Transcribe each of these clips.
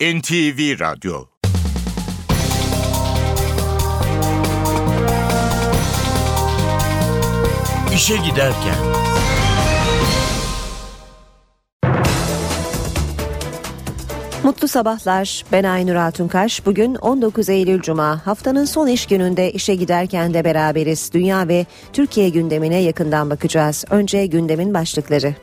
NTV Radyo İşe Giderken Mutlu sabahlar. Ben Aynur Altunkaş. Bugün 19 Eylül Cuma. Haftanın son iş gününde işe giderken de beraberiz. Dünya ve Türkiye gündemine yakından bakacağız. Önce gündemin başlıkları.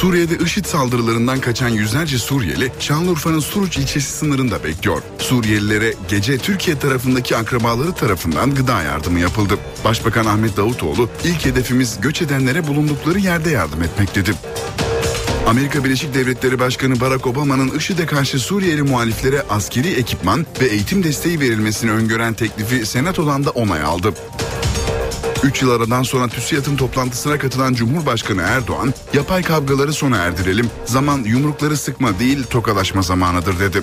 Suriye'de IŞİD saldırılarından kaçan yüzlerce Suriyeli Şanlıurfa'nın Suruç ilçesi sınırında bekliyor. Suriyelilere gece Türkiye tarafındaki akrabaları tarafından gıda yardımı yapıldı. Başbakan Ahmet Davutoğlu ilk hedefimiz göç edenlere bulundukları yerde yardım etmek dedi. Amerika Birleşik Devletleri Başkanı Barack Obama'nın IŞİD'e karşı Suriyeli muhaliflere askeri ekipman ve eğitim desteği verilmesini öngören teklifi Senato'dan da onay aldı. 3 yıl aradan sonra TÜSİAD'ın toplantısına katılan Cumhurbaşkanı Erdoğan, yapay kavgaları sona erdirelim, zaman yumrukları sıkma değil tokalaşma zamanıdır dedi.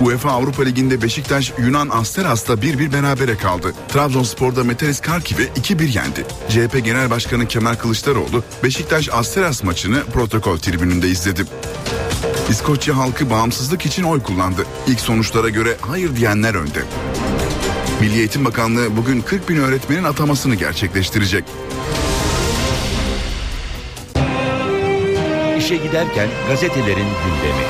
UEFA Avrupa Ligi'nde Beşiktaş Yunan Asteras'ta 1-1 berabere kaldı. Trabzonspor'da Metelis Karkiv'i 2-1 yendi. CHP Genel Başkanı Kemal Kılıçdaroğlu Beşiktaş Asteras maçını protokol tribününde izledi. İskoçya halkı bağımsızlık için oy kullandı. İlk sonuçlara göre hayır diyenler önde. Milli Eğitim Bakanlığı bugün 40 bin öğretmenin atamasını gerçekleştirecek. İşe Giderken gazetelerin gündemi.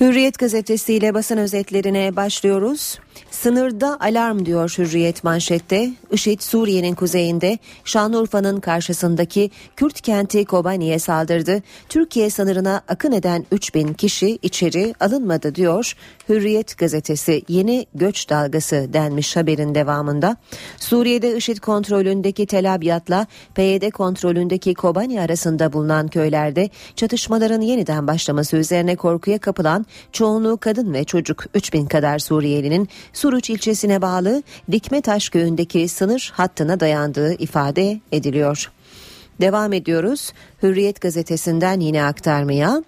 Hürriyet gazetesiyle basın özetlerine başlıyoruz. Sınırda alarm diyor Hürriyet manşette. IŞİD Suriye'nin kuzeyinde Şanlıurfa'nın karşısındaki Kürt kenti Kobani'ye saldırdı. Türkiye sınırına akın eden 3000 kişi içeri alınmadı diyor. Hürriyet gazetesi yeni göç dalgası denmiş haberin devamında. Suriye'de IŞİD kontrolündeki Tel Abyad'la PYD kontrolündeki Kobani arasında bulunan köylerde çatışmaların yeniden başlaması üzerine korkuya kapılan çoğunluğu kadın ve çocuk 3000 kadar Suriyelinin Suruç ilçesine bağlı Dikmetaş köyündeki sınır hattına dayandığı ifade ediliyor. Devam ediyoruz. Hürriyet gazetesinden yine aktarmaya.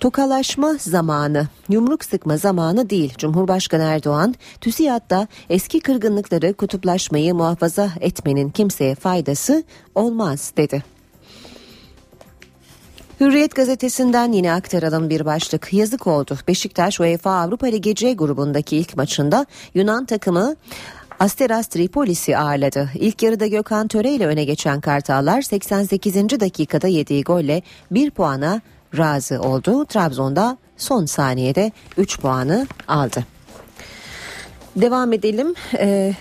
Tokalaşma zamanı, yumruk sıkma zamanı değil. Cumhurbaşkanı Erdoğan, TÜSİAD'da eski kırgınlıkları kutuplaşmayı muhafaza etmenin kimseye faydası olmaz dedi. Hürriyet gazetesinden yine aktaralım bir başlık. Yazık oldu. Beşiktaş UEFA Avrupa Ligi C grubundaki ilk maçında Yunan takımı Asteras Tripolis'i ağırladı. İlk yarıda Gökhan Töre ile öne geçen Kartallar 88. dakikada yediği golle 1 puana razı oldu. Trabzon'da son saniyede 3 puanı aldı. Devam edelim. Ee,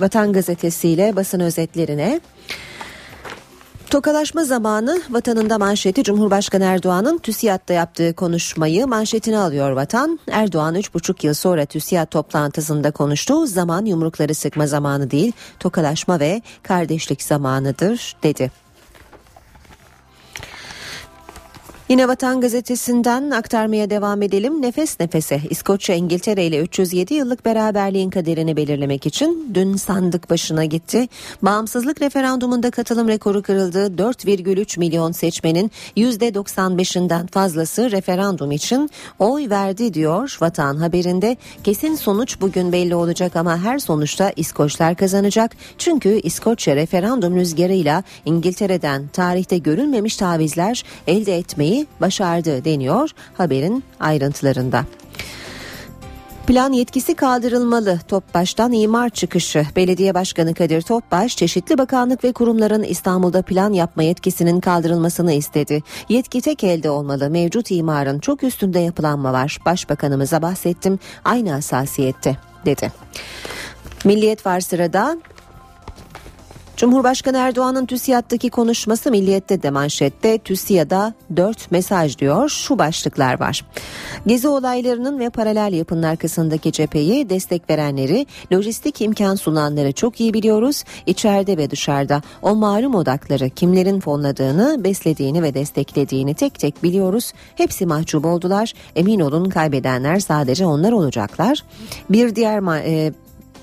Vatan gazetesiyle basın özetlerine. Tokalaşma zamanı vatanında manşeti Cumhurbaşkanı Erdoğan'ın TÜSİAD'da yaptığı konuşmayı manşetine alıyor vatan. Erdoğan 3,5 yıl sonra TÜSİAD toplantısında konuştuğu zaman yumrukları sıkma zamanı değil tokalaşma ve kardeşlik zamanıdır dedi. Yine Vatan Gazetesi'nden aktarmaya devam edelim. Nefes nefese İskoçya İngiltere ile 307 yıllık beraberliğin kaderini belirlemek için dün sandık başına gitti. Bağımsızlık referandumunda katılım rekoru kırıldı. 4,3 milyon seçmenin %95'inden fazlası referandum için oy verdi diyor Vatan haberinde. Kesin sonuç bugün belli olacak ama her sonuçta İskoçlar kazanacak. Çünkü İskoçya referandum rüzgarıyla İngiltere'den tarihte görülmemiş tavizler elde etmeyi başardı deniyor haberin ayrıntılarında. Plan yetkisi kaldırılmalı. Topbaş'tan imar çıkışı. Belediye Başkanı Kadir Topbaş, çeşitli bakanlık ve kurumların İstanbul'da plan yapma yetkisinin kaldırılmasını istedi. Yetki tek elde olmalı. Mevcut imarın çok üstünde yapılanma var. Başbakanımıza bahsettim. Aynı hassasiyette dedi. Milliyet var sırada. Cumhurbaşkanı Erdoğan'ın TÜSİAD'daki konuşması Milliyet'te de manşette TÜSİAD'a 4 mesaj diyor. Şu başlıklar var. Gezi olaylarının ve paralel yapının arkasındaki cepheyi destek verenleri, lojistik imkan sunanları çok iyi biliyoruz. İçeride ve dışarıda o malum odakları kimlerin fonladığını, beslediğini ve desteklediğini tek tek biliyoruz. Hepsi mahcup oldular. Emin olun kaybedenler sadece onlar olacaklar. Bir diğer e,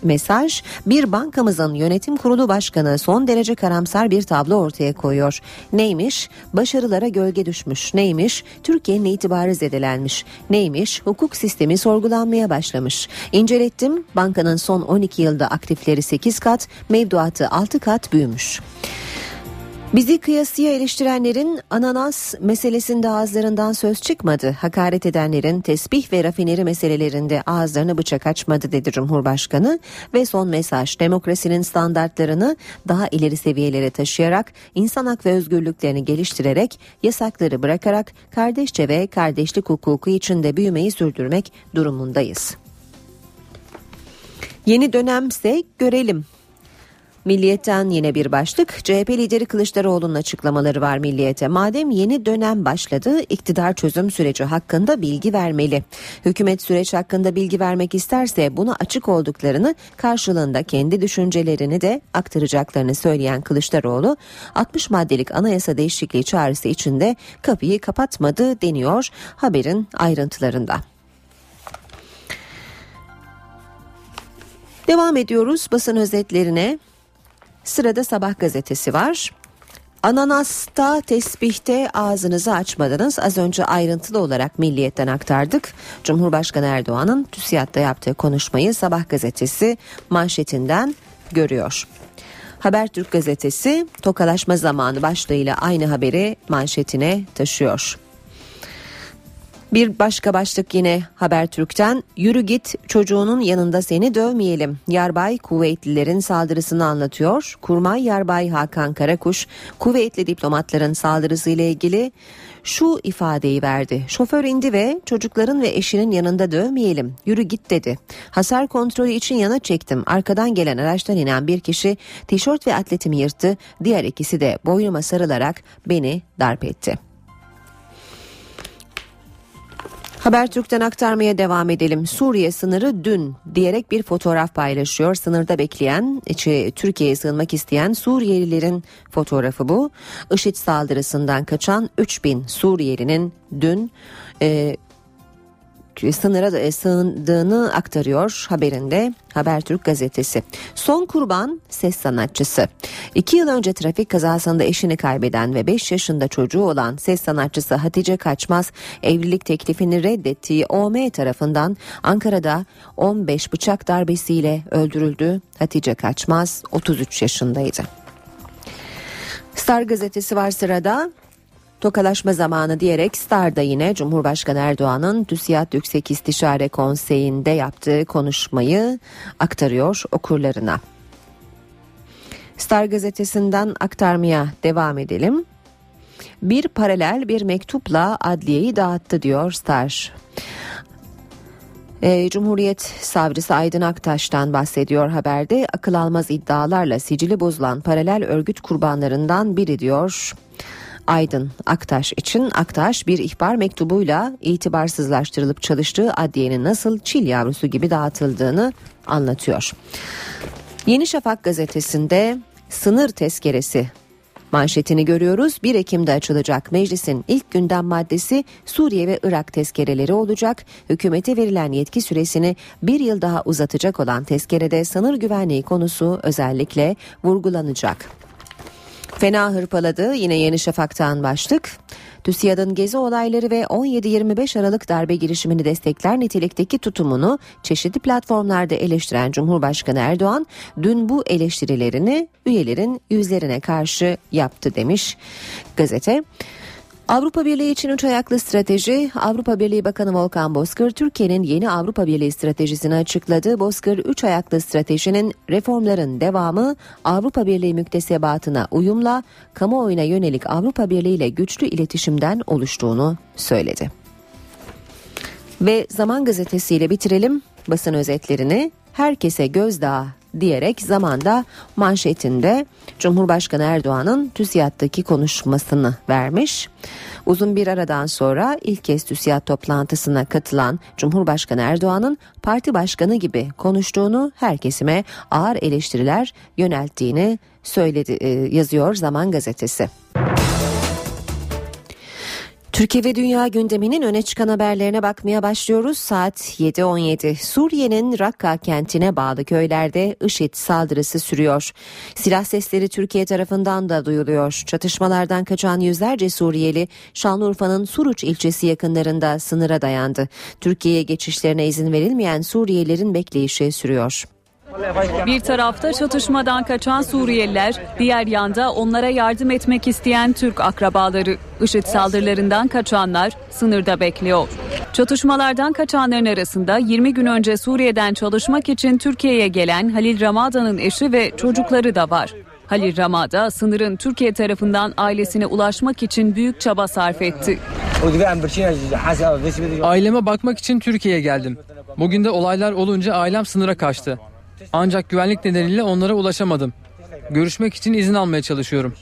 mesaj bir bankamızın yönetim kurulu başkanı son derece karamsar bir tablo ortaya koyuyor. Neymiş? Başarılara gölge düşmüş. Neymiş? Türkiye'nin itibarı zedelenmiş. Neymiş? Hukuk sistemi sorgulanmaya başlamış. İncelettim. Bankanın son 12 yılda aktifleri 8 kat, mevduatı 6 kat büyümüş. Bizi kıyasıya eleştirenlerin ananas meselesinde ağızlarından söz çıkmadı. Hakaret edenlerin tesbih ve rafineri meselelerinde ağızlarını bıçak açmadı dedi Cumhurbaşkanı. Ve son mesaj demokrasinin standartlarını daha ileri seviyelere taşıyarak insan hak ve özgürlüklerini geliştirerek yasakları bırakarak kardeşçe ve kardeşlik hukuku içinde büyümeyi sürdürmek durumundayız. Yeni dönemse görelim Milliyetten yine bir başlık. CHP lideri Kılıçdaroğlu'nun açıklamaları var Milliyet'e. Madem yeni dönem başladı, iktidar çözüm süreci hakkında bilgi vermeli. Hükümet süreç hakkında bilgi vermek isterse bunu açık olduklarını karşılığında kendi düşüncelerini de aktaracaklarını söyleyen Kılıçdaroğlu, 60 maddelik anayasa değişikliği çağrısı içinde kapıyı kapatmadı deniyor haberin ayrıntılarında. Devam ediyoruz basın özetlerine. Sırada Sabah gazetesi var. Ananasta, tesbihte ağzınızı açmadınız. Az önce ayrıntılı olarak Milliyet'ten aktardık. Cumhurbaşkanı Erdoğan'ın TÜSİAD'da yaptığı konuşmayı Sabah gazetesi manşetinden görüyor. Habertürk gazetesi tokalaşma zamanı başlığıyla aynı haberi manşetine taşıyor. Bir başka başlık yine Habertürk'ten yürü git çocuğunun yanında seni dövmeyelim. Yarbay kuvvetlilerin saldırısını anlatıyor. Kurmay Yarbay Hakan Karakuş kuvvetli diplomatların saldırısıyla ilgili şu ifadeyi verdi. Şoför indi ve çocukların ve eşinin yanında dövmeyelim. Yürü git dedi. Hasar kontrolü için yana çektim. Arkadan gelen araçtan inen bir kişi tişört ve atletimi yırttı. Diğer ikisi de boynuma sarılarak beni darp etti. Habertürk'ten aktarmaya devam edelim. Suriye sınırı dün diyerek bir fotoğraf paylaşıyor. Sınırda bekleyen, Türkiye'ye sığınmak isteyen Suriyelilerin fotoğrafı bu. IŞİD saldırısından kaçan 3000 Suriyelinin dün e, sınıra da sığındığını aktarıyor haberinde Habertürk gazetesi. Son kurban ses sanatçısı. İki yıl önce trafik kazasında eşini kaybeden ve 5 yaşında çocuğu olan ses sanatçısı Hatice Kaçmaz evlilik teklifini reddettiği OM tarafından Ankara'da 15 bıçak darbesiyle öldürüldü. Hatice Kaçmaz 33 yaşındaydı. Star gazetesi var sırada tokalaşma zamanı diyerek Star'da yine Cumhurbaşkanı Erdoğan'ın TÜSİAD Yüksek İstişare Konseyi'nde yaptığı konuşmayı aktarıyor okurlarına. Star gazetesinden aktarmaya devam edelim. Bir paralel bir mektupla adliyeyi dağıttı diyor Star. E, Cumhuriyet Savcısı Aydın Aktaş'tan bahsediyor haberde. Akıl almaz iddialarla sicili bozulan paralel örgüt kurbanlarından biri diyor. Aydın Aktaş için Aktaş bir ihbar mektubuyla itibarsızlaştırılıp çalıştığı adliyenin nasıl çil yavrusu gibi dağıtıldığını anlatıyor. Yeni Şafak gazetesinde sınır tezkeresi Manşetini görüyoruz. 1 Ekim'de açılacak meclisin ilk gündem maddesi Suriye ve Irak tezkereleri olacak. Hükümete verilen yetki süresini bir yıl daha uzatacak olan tezkerede sınır güvenliği konusu özellikle vurgulanacak. Fena hırpaladı yine Yeni Şafak'tan başlık. TÜSİAD'ın gezi olayları ve 17-25 Aralık darbe girişimini destekler nitelikteki tutumunu çeşitli platformlarda eleştiren Cumhurbaşkanı Erdoğan dün bu eleştirilerini üyelerin yüzlerine karşı yaptı demiş gazete. Avrupa Birliği için üç ayaklı strateji, Avrupa Birliği Bakanı Volkan Bozkır, Türkiye'nin yeni Avrupa Birliği stratejisini açıkladı. Bozkır, üç ayaklı stratejinin reformların devamı, Avrupa Birliği müktesebatına uyumla, kamuoyuna yönelik Avrupa Birliği ile güçlü iletişimden oluştuğunu söyledi. Ve Zaman Gazetesi ile bitirelim basın özetlerini. Herkese gözdağı diyerek zamanda manşetinde Cumhurbaşkanı Erdoğan'ın TÜSİAD'daki konuşmasını vermiş. Uzun bir aradan sonra ilk kez TÜSİAD toplantısına katılan Cumhurbaşkanı Erdoğan'ın parti başkanı gibi konuştuğunu her kesime ağır eleştiriler yönelttiğini söyledi e, yazıyor Zaman Gazetesi. Türkiye ve dünya gündeminin öne çıkan haberlerine bakmaya başlıyoruz. Saat 7.17. Suriye'nin Rakka kentine bağlı köylerde IŞİD saldırısı sürüyor. Silah sesleri Türkiye tarafından da duyuluyor. Çatışmalardan kaçan yüzlerce Suriyeli Şanlıurfa'nın Suruç ilçesi yakınlarında sınıra dayandı. Türkiye'ye geçişlerine izin verilmeyen Suriyelilerin bekleyişi sürüyor. Bir tarafta çatışmadan kaçan Suriyeliler, diğer yanda onlara yardım etmek isteyen Türk akrabaları. IŞİD saldırılarından kaçanlar sınırda bekliyor. Çatışmalardan kaçanların arasında 20 gün önce Suriye'den çalışmak için Türkiye'ye gelen Halil Ramada'nın eşi ve çocukları da var. Halil Ramada sınırın Türkiye tarafından ailesine ulaşmak için büyük çaba sarf etti. Aileme bakmak için Türkiye'ye geldim. Bugün de olaylar olunca ailem sınıra kaçtı. Ancak güvenlik nedeniyle onlara ulaşamadım. Görüşmek için izin almaya çalışıyorum.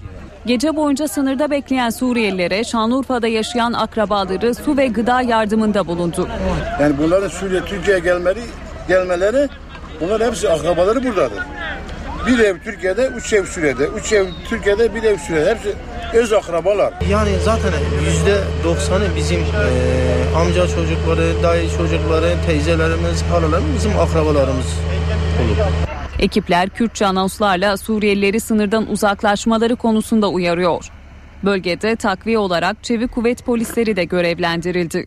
Gece boyunca sınırda bekleyen Suriyelilere Şanlıurfa'da yaşayan akrabaları su ve gıda yardımında bulundu. Yani bunların Suriye Türkiye'ye gelmeleri, gelmeleri bunlar hepsi akrabaları buradadır. Bir ev Türkiye'de, üç ev Suriye'de. Üç ev Türkiye'de, bir ev Suriye'de. Hepsi öz akrabalar. Yani zaten yüzde doksanı bizim e, amca çocukları, dayı çocukları, teyzelerimiz, halalarımız bizim akrabalarımız olur. Ekipler Kürtçe anonslarla Suriyelileri sınırdan uzaklaşmaları konusunda uyarıyor. Bölgede takviye olarak çevik kuvvet polisleri de görevlendirildi.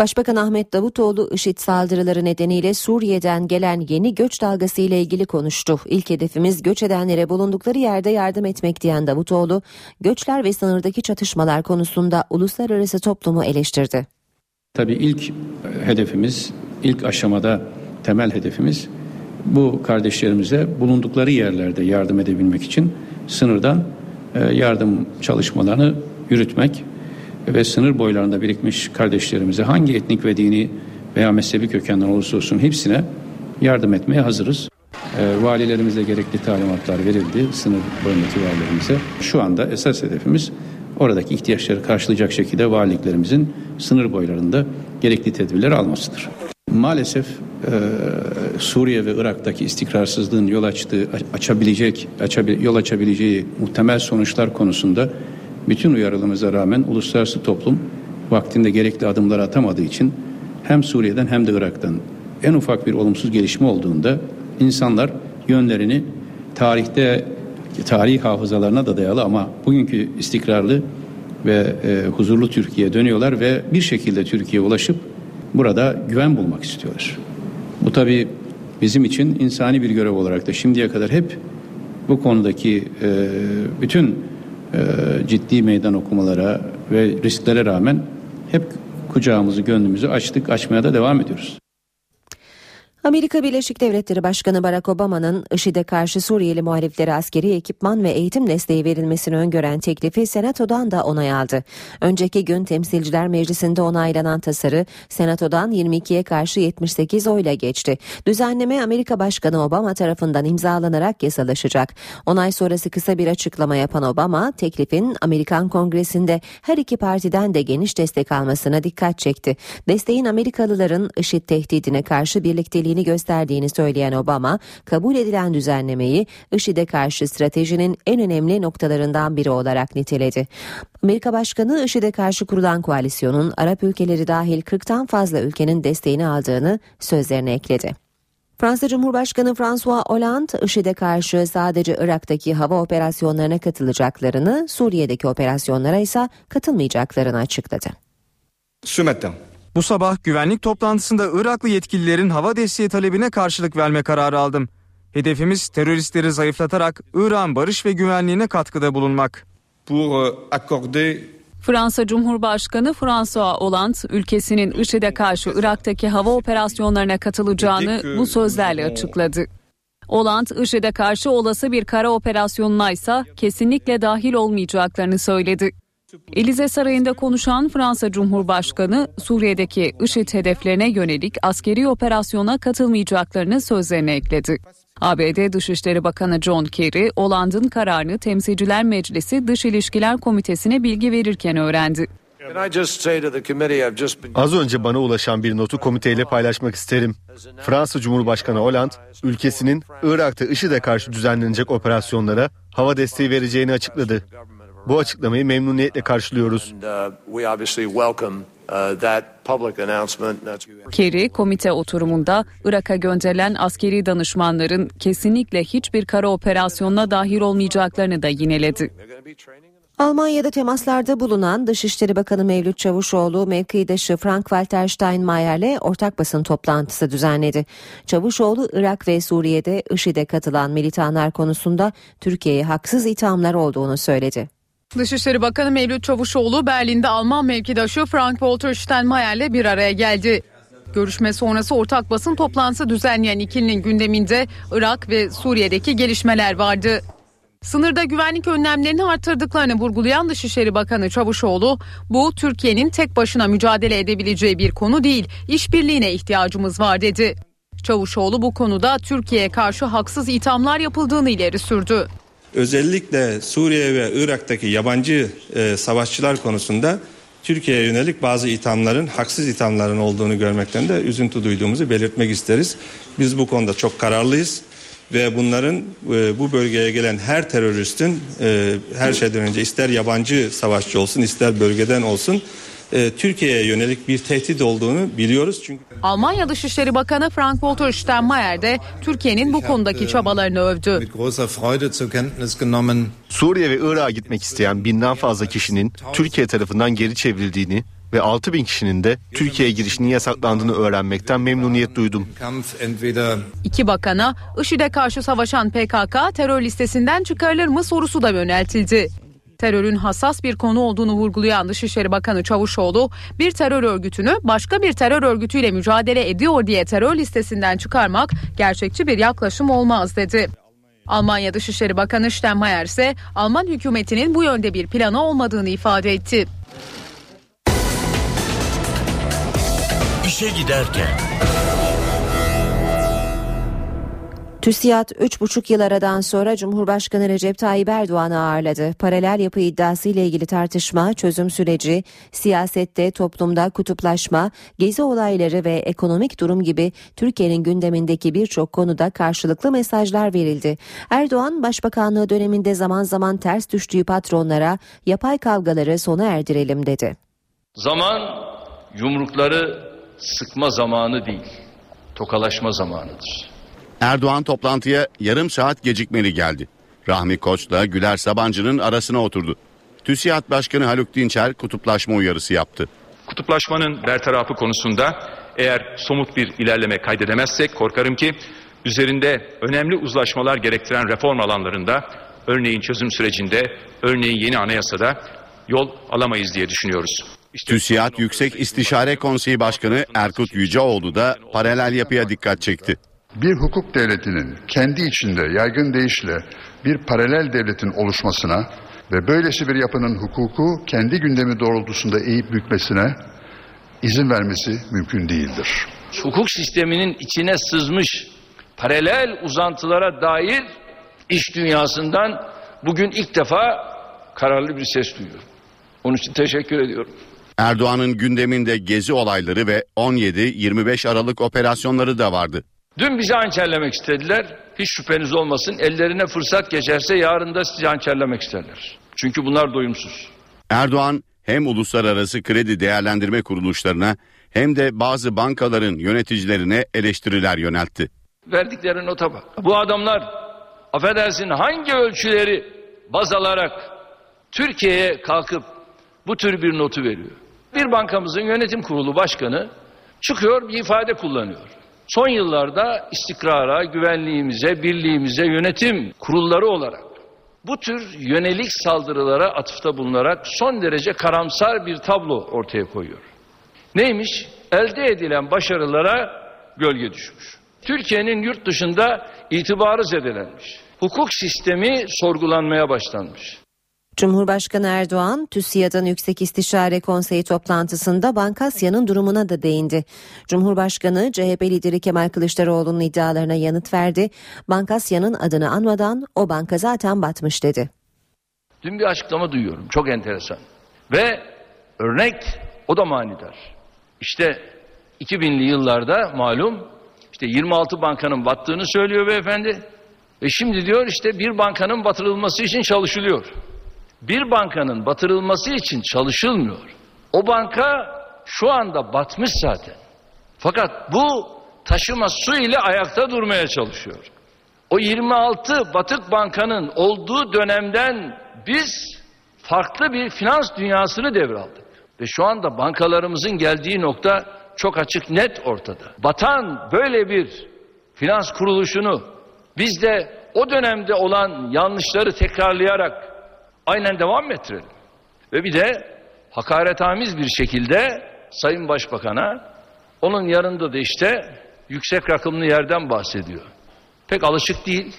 Başbakan Ahmet Davutoğlu IŞİD saldırıları nedeniyle Suriye'den gelen yeni göç dalgası ile ilgili konuştu. İlk hedefimiz göç edenlere bulundukları yerde yardım etmek diyen Davutoğlu, göçler ve sınırdaki çatışmalar konusunda uluslararası toplumu eleştirdi. Tabii ilk hedefimiz, ilk aşamada temel hedefimiz bu kardeşlerimize bulundukları yerlerde yardım edebilmek için sınırdan yardım çalışmalarını yürütmek ve sınır boylarında birikmiş kardeşlerimize hangi etnik ve dini veya mezhebi kökenden olursa olsun hepsine yardım etmeye hazırız. E, valilerimize gerekli talimatlar verildi sınır boyundaki valilerimize. Şu anda esas hedefimiz oradaki ihtiyaçları karşılayacak şekilde valiliklerimizin sınır boylarında gerekli tedbirleri almasıdır. Maalesef e, Suriye ve Irak'taki istikrarsızlığın yol açtığı, açabilecek, açabil, yol açabileceği muhtemel sonuçlar konusunda bütün uyarılımıza rağmen uluslararası toplum vaktinde gerekli adımlar atamadığı için hem Suriye'den hem de Irak'tan en ufak bir olumsuz gelişme olduğunda insanlar yönlerini tarihte tarihi hafızalarına da dayalı ama bugünkü istikrarlı ve e, huzurlu Türkiye'ye dönüyorlar ve bir şekilde Türkiye'ye ulaşıp burada güven bulmak istiyorlar. Bu tabi bizim için insani bir görev olarak da şimdiye kadar hep bu konudaki e, bütün ciddi meydan okumalara ve risklere rağmen hep kucağımızı gönlümüzü açtık açmaya da devam ediyoruz. Amerika Birleşik Devletleri Başkanı Barack Obama'nın IŞİD'e karşı Suriyeli muhaliflere askeri ekipman ve eğitim desteği verilmesini öngören teklifi Senato'dan da onay aldı. Önceki gün Temsilciler Meclisi'nde onaylanan tasarı Senato'dan 22'ye karşı 78 oyla geçti. Düzenleme Amerika Başkanı Obama tarafından imzalanarak yasalaşacak. Onay sonrası kısa bir açıklama yapan Obama, teklifin Amerikan Kongresi'nde her iki partiden de geniş destek almasına dikkat çekti. Desteğin Amerikalıların IŞİD tehdidine karşı birlikteliği gerektiğini gösterdiğini söyleyen Obama, kabul edilen düzenlemeyi IŞİD'e karşı stratejinin en önemli noktalarından biri olarak niteledi. Amerika Başkanı IŞİD'e karşı kurulan koalisyonun Arap ülkeleri dahil 40'tan fazla ülkenin desteğini aldığını sözlerine ekledi. Fransa Cumhurbaşkanı François Hollande, IŞİD'e karşı sadece Irak'taki hava operasyonlarına katılacaklarını, Suriye'deki operasyonlara ise katılmayacaklarını açıkladı. Ce matin, bu sabah güvenlik toplantısında Iraklı yetkililerin hava desteği talebine karşılık verme kararı aldım. Hedefimiz teröristleri zayıflatarak Irak'ın barış ve güvenliğine katkıda bulunmak. Pour accorder Fransa Cumhurbaşkanı François Hollande ülkesinin IŞİD'e karşı Irak'taki hava operasyonlarına katılacağını bu sözlerle açıkladı. Hollande IŞİD'e karşı olası bir kara operasyonuna ise kesinlikle dahil olmayacaklarını söyledi. Elize Sarayı'nda konuşan Fransa Cumhurbaşkanı Suriye'deki IŞİD hedeflerine yönelik askeri operasyona katılmayacaklarını sözlerine ekledi. ABD Dışişleri Bakanı John Kerry, Hollande'ın kararını Temsilciler Meclisi Dış İlişkiler Komitesi'ne bilgi verirken öğrendi. Az önce bana ulaşan bir notu komiteyle paylaşmak isterim. Fransa Cumhurbaşkanı Hollande, ülkesinin Irak'ta IŞİD'e karşı düzenlenecek operasyonlara hava desteği vereceğini açıkladı. Bu açıklamayı memnuniyetle karşılıyoruz. Kerry, komite oturumunda Irak'a gönderilen askeri danışmanların kesinlikle hiçbir kara operasyonuna dahil olmayacaklarını da yineledi. Almanya'da temaslarda bulunan Dışişleri Bakanı Mevlüt Çavuşoğlu mevkidaşı Frank-Walter Steinmeier'le ortak basın toplantısı düzenledi. Çavuşoğlu Irak ve Suriye'de IŞİD'e katılan militanlar konusunda Türkiye'ye haksız ithamlar olduğunu söyledi. Dışişleri Bakanı Mevlüt Çavuşoğlu Berlin'de Alman mevkidaşı Frank-Walter Steinmeier'le bir araya geldi. Görüşme sonrası ortak basın toplantısı düzenleyen ikilinin gündeminde Irak ve Suriye'deki gelişmeler vardı. Sınırda güvenlik önlemlerini artırdıklarını vurgulayan Dışişleri Bakanı Çavuşoğlu, bu Türkiye'nin tek başına mücadele edebileceği bir konu değil, işbirliğine ihtiyacımız var dedi. Çavuşoğlu bu konuda Türkiye'ye karşı haksız ithamlar yapıldığını ileri sürdü. Özellikle Suriye ve Irak'taki yabancı e, savaşçılar konusunda Türkiye'ye yönelik bazı ithamların, haksız ithamların olduğunu görmekten de üzüntü duyduğumuzu belirtmek isteriz. Biz bu konuda çok kararlıyız ve bunların e, bu bölgeye gelen her teröristin e, her şeyden önce ister yabancı savaşçı olsun ister bölgeden olsun e, Türkiye'ye yönelik bir tehdit olduğunu biliyoruz. Çünkü Almanya Dışişleri Bakanı Frank-Walter Steinmeier de Türkiye'nin bu konudaki çabalarını övdü. Suriye ve Irak'a gitmek isteyen binden fazla kişinin Türkiye tarafından geri çevrildiğini ve 6 bin kişinin de Türkiye'ye girişinin yasaklandığını öğrenmekten memnuniyet duydum. İki bakana IŞİD'e karşı savaşan PKK terör listesinden çıkarılır mı sorusu da yöneltildi. Terörün hassas bir konu olduğunu vurgulayan Dışişleri Bakanı Çavuşoğlu, bir terör örgütünü başka bir terör örgütüyle mücadele ediyor diye terör listesinden çıkarmak gerçekçi bir yaklaşım olmaz dedi. Almanya Dışişleri Bakanı Steinmeier ise Alman hükümetinin bu yönde bir planı olmadığını ifade etti. İşe giderken TÜSİAD 3,5 yıl aradan sonra Cumhurbaşkanı Recep Tayyip Erdoğan'ı ağırladı. Paralel yapı iddiası ile ilgili tartışma, çözüm süreci, siyasette, toplumda kutuplaşma, gezi olayları ve ekonomik durum gibi Türkiye'nin gündemindeki birçok konuda karşılıklı mesajlar verildi. Erdoğan, Başbakanlığı döneminde zaman zaman ters düştüğü patronlara yapay kavgaları sona erdirelim dedi. Zaman yumrukları sıkma zamanı değil, tokalaşma zamanıdır. Erdoğan toplantıya yarım saat gecikmeli geldi. Rahmi Koç'la Güler Sabancı'nın arasına oturdu. TÜSİAD Başkanı Haluk Dinçer kutuplaşma uyarısı yaptı. Kutuplaşmanın bertarafı konusunda eğer somut bir ilerleme kaydedemezsek korkarım ki üzerinde önemli uzlaşmalar gerektiren reform alanlarında örneğin çözüm sürecinde örneğin yeni anayasada yol alamayız diye düşünüyoruz. TÜSİAD Yüksek İstişare Konseyi Başkanı Erkut Yüceoğlu da paralel yapıya dikkat çekti. Bir hukuk devletinin kendi içinde yaygın deyişle bir paralel devletin oluşmasına ve böylesi bir yapının hukuku kendi gündemi doğrultusunda eğip bükmesine izin vermesi mümkün değildir. Hukuk sisteminin içine sızmış paralel uzantılara dair iş dünyasından bugün ilk defa kararlı bir ses duyuyorum. Onun için teşekkür ediyorum. Erdoğan'ın gündeminde gezi olayları ve 17-25 Aralık operasyonları da vardı. Dün bizi hançerlemek istediler. Hiç şüpheniz olmasın. Ellerine fırsat geçerse yarın da sizi hançerlemek isterler. Çünkü bunlar doyumsuz. Erdoğan hem uluslararası kredi değerlendirme kuruluşlarına hem de bazı bankaların yöneticilerine eleştiriler yöneltti. Verdikleri nota bak. Bu adamlar affedersin hangi ölçüleri baz alarak Türkiye'ye kalkıp bu tür bir notu veriyor. Bir bankamızın yönetim kurulu başkanı çıkıyor bir ifade kullanıyor. Son yıllarda istikrara, güvenliğimize, birliğimize yönetim kurulları olarak bu tür yönelik saldırılara atıfta bulunarak son derece karamsar bir tablo ortaya koyuyor. Neymiş? Elde edilen başarılara gölge düşmüş. Türkiye'nin yurt dışında itibarı zedelenmiş. Hukuk sistemi sorgulanmaya başlanmış. Cumhurbaşkanı Erdoğan, TÜSİAD'ın Yüksek İstişare Konseyi toplantısında Bankasya'nın durumuna da değindi. Cumhurbaşkanı CHP lideri Kemal Kılıçdaroğlu'nun iddialarına yanıt verdi. Bankasya'nın adını anmadan o banka zaten batmış dedi. Dün bir açıklama duyuyorum. Çok enteresan. Ve örnek o da manidar. İşte 2000'li yıllarda malum işte 26 bankanın battığını söylüyor beyefendi. Ve şimdi diyor işte bir bankanın batırılması için çalışılıyor. Bir bankanın batırılması için çalışılmıyor. O banka şu anda batmış zaten. Fakat bu taşıma su ile ayakta durmaya çalışıyor. O 26 batık bankanın olduğu dönemden biz farklı bir finans dünyasını devraldık. Ve şu anda bankalarımızın geldiği nokta çok açık net ortada. Batan böyle bir finans kuruluşunu biz de o dönemde olan yanlışları tekrarlayarak aynen devam ettirelim. Ve bir de hakaretamiz bir şekilde Sayın Başbakan'a onun yanında da işte yüksek rakımlı yerden bahsediyor. Pek alışık değil.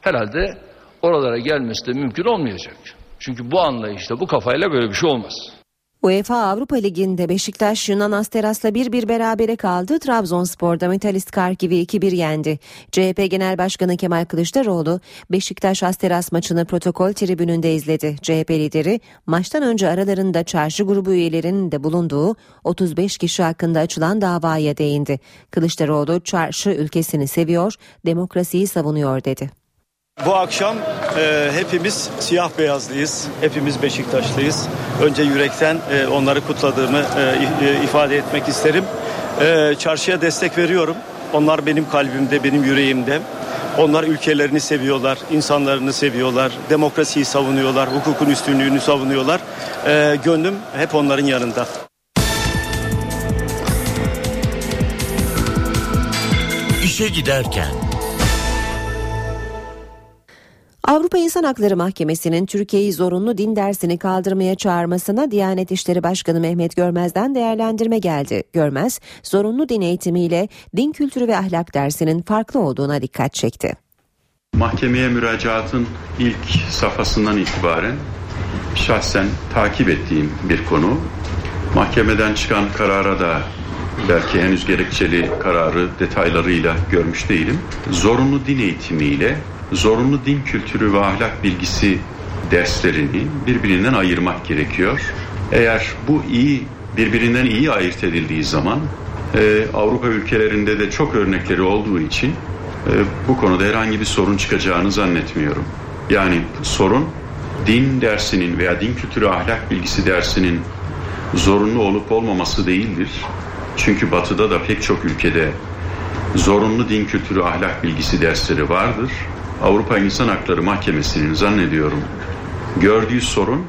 Herhalde oralara gelmesi de mümkün olmayacak. Çünkü bu anlayışla, bu kafayla böyle bir şey olmaz. UEFA Avrupa Ligi'nde Beşiktaş Yunan Asteras'la 1-1 berabere kaldı. Trabzonspor'da Metalist Karkiv'i 2-1 yendi. CHP Genel Başkanı Kemal Kılıçdaroğlu Beşiktaş Asteras maçını protokol tribününde izledi. CHP lideri maçtan önce aralarında çarşı grubu üyelerinin de bulunduğu 35 kişi hakkında açılan davaya değindi. Kılıçdaroğlu çarşı ülkesini seviyor, demokrasiyi savunuyor dedi. Bu akşam e, hepimiz siyah beyazlıyız. Hepimiz Beşiktaşlıyız. Önce yürekten e, onları kutladığımı e, e, ifade etmek isterim. E, çarşıya destek veriyorum. Onlar benim kalbimde, benim yüreğimde. Onlar ülkelerini seviyorlar, insanlarını seviyorlar, demokrasiyi savunuyorlar, hukukun üstünlüğünü savunuyorlar. E, gönlüm hep onların yanında. İşe giderken Avrupa İnsan Hakları Mahkemesi'nin Türkiye'yi zorunlu din dersini kaldırmaya çağırmasına Diyanet İşleri Başkanı Mehmet Görmez'den değerlendirme geldi. Görmez, zorunlu din eğitimiyle din kültürü ve ahlak dersinin farklı olduğuna dikkat çekti. Mahkemeye müracaatın ilk safhasından itibaren şahsen takip ettiğim bir konu. Mahkemeden çıkan karara da belki henüz gerekçeli kararı detaylarıyla görmüş değilim. Zorunlu din eğitimiyle zorunlu din kültürü ve ahlak bilgisi derslerini birbirinden ayırmak gerekiyor. Eğer bu iyi birbirinden iyi ayırt edildiği zaman e, Avrupa ülkelerinde de çok örnekleri olduğu için e, bu konuda herhangi bir sorun çıkacağını zannetmiyorum. Yani sorun din dersinin veya din kültürü ahlak bilgisi dersinin zorunlu olup olmaması değildir. Çünkü batıda da pek çok ülkede zorunlu din kültürü ahlak bilgisi dersleri vardır. Avrupa İnsan Hakları Mahkemesi'nin zannediyorum gördüğü sorun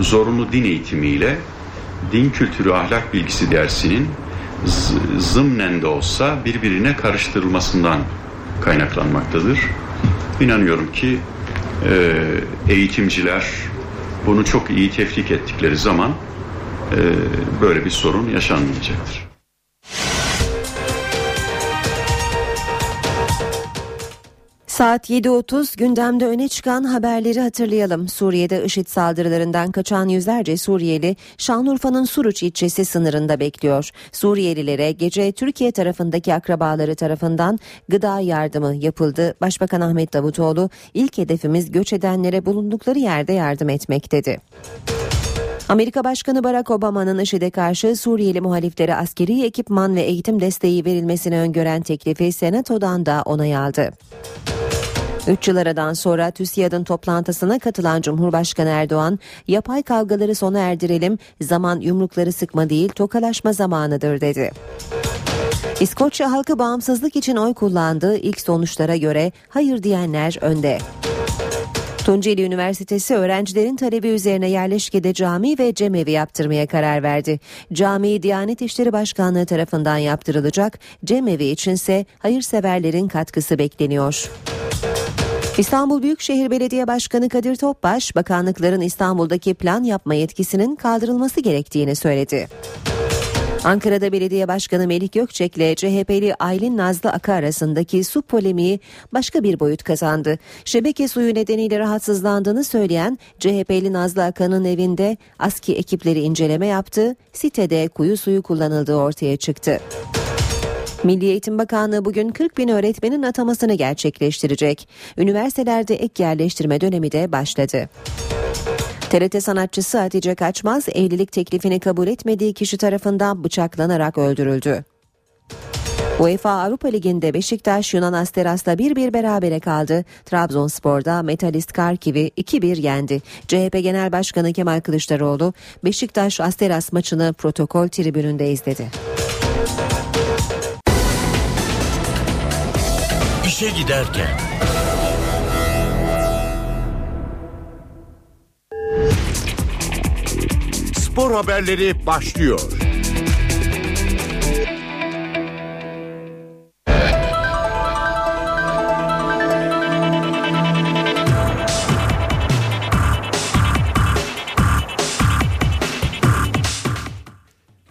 zorunlu din eğitimiyle din kültürü ahlak bilgisi dersinin zımnen de olsa birbirine karıştırılmasından kaynaklanmaktadır. İnanıyorum ki e, eğitimciler bunu çok iyi tefrik ettikleri zaman e, böyle bir sorun yaşanmayacaktır. Saat 7.30 gündemde öne çıkan haberleri hatırlayalım. Suriye'de IŞİD saldırılarından kaçan yüzlerce Suriyeli Şanlıurfa'nın Suruç ilçesi sınırında bekliyor. Suriyelilere gece Türkiye tarafındaki akrabaları tarafından gıda yardımı yapıldı. Başbakan Ahmet Davutoğlu ilk hedefimiz göç edenlere bulundukları yerde yardım etmek dedi. Amerika Başkanı Barack Obama'nın IŞİD'e karşı Suriyeli muhaliflere askeri ekipman ve eğitim desteği verilmesini öngören teklifi Senato'dan da onay aldı. Üç yıl aradan sonra TÜSİAD'ın toplantısına katılan Cumhurbaşkanı Erdoğan, yapay kavgaları sona erdirelim, zaman yumrukları sıkma değil tokalaşma zamanıdır dedi. İskoçya halkı bağımsızlık için oy kullandığı ilk sonuçlara göre hayır diyenler önde. Tunceli Üniversitesi öğrencilerin talebi üzerine yerleşkede cami ve cemevi yaptırmaya karar verdi. Cami Diyanet İşleri Başkanlığı tarafından yaptırılacak, cemevi içinse hayırseverlerin katkısı bekleniyor. İstanbul Büyükşehir Belediye Başkanı Kadir Topbaş, bakanlıkların İstanbul'daki plan yapma yetkisinin kaldırılması gerektiğini söyledi. Ankara'da Belediye Başkanı Melih Gökçek ile CHP'li Aylin Nazlı Aka arasındaki su polemiği başka bir boyut kazandı. Şebeke suyu nedeniyle rahatsızlandığını söyleyen CHP'li Nazlı Aka'nın evinde ASKİ ekipleri inceleme yaptı. Sitede kuyu suyu kullanıldığı ortaya çıktı. Milli Eğitim Bakanlığı bugün 40 bin öğretmenin atamasını gerçekleştirecek. Üniversitelerde ek yerleştirme dönemi de başladı. TRT sanatçısı Hatice Kaçmaz evlilik teklifini kabul etmediği kişi tarafından bıçaklanarak öldürüldü. UEFA Avrupa Ligi'nde Beşiktaş Yunan Asteras'la 1-1 berabere kaldı. Trabzonspor'da Metalist Karkiv'i 2-1 yendi. CHP Genel Başkanı Kemal Kılıçdaroğlu Beşiktaş Asteras maçını protokol tribününde izledi. İşe giderken. Spor haberleri başlıyor.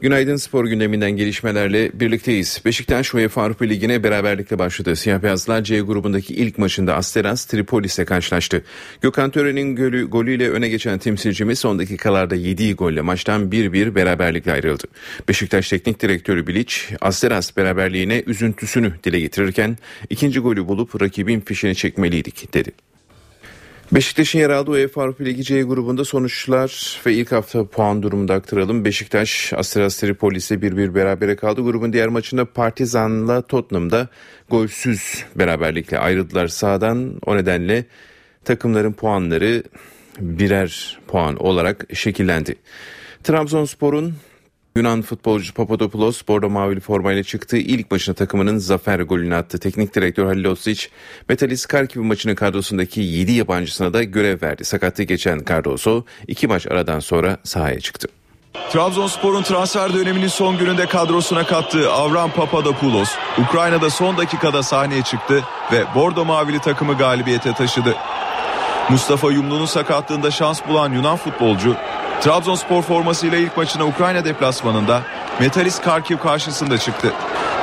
Günaydın spor gündeminden gelişmelerle birlikteyiz. Beşiktaş UEFA Avrupa Ligi'ne beraberlikle başladı. Siyah beyazlar C grubundaki ilk maçında Asteras Tripolis'e karşılaştı. Gökhan Tören'in golü, golüyle öne geçen temsilcimiz son dakikalarda yediği golle maçtan 1-1 beraberlikle ayrıldı. Beşiktaş Teknik Direktörü Bilic, Asteras beraberliğine üzüntüsünü dile getirirken ikinci golü bulup rakibin fişini çekmeliydik dedi. Beşiktaş'ın yer aldığı UEFA Avrupa Ligi C grubunda sonuçlar ve ilk hafta puan durumunda aktaralım. Beşiktaş Asteras Tripolis'e 1-1 berabere kaldı. Grubun diğer maçında Partizan'la Tottenham'da golsüz beraberlikle ayrıldılar sağdan. O nedenle takımların puanları birer puan olarak şekillendi. Trabzonspor'un Yunan futbolcu Papadopoulos bordo mavili formayla çıktığı ilk maçına takımının zafer golünü attı. Teknik direktör Halil Osic, Metalis Karkiv maçının kadrosundaki 7 yabancısına da görev verdi. Sakatlığı geçen Cardoso iki maç aradan sonra sahaya çıktı. Trabzonspor'un transfer döneminin son gününde kadrosuna kattığı Avram Papadopoulos, Ukrayna'da son dakikada sahneye çıktı ve Bordo Mavili takımı galibiyete taşıdı. Mustafa Yumlu'nun sakatlığında şans bulan Yunan futbolcu Trabzonspor formasıyla ilk maçına Ukrayna deplasmanında Metalist Karkiv karşısında çıktı.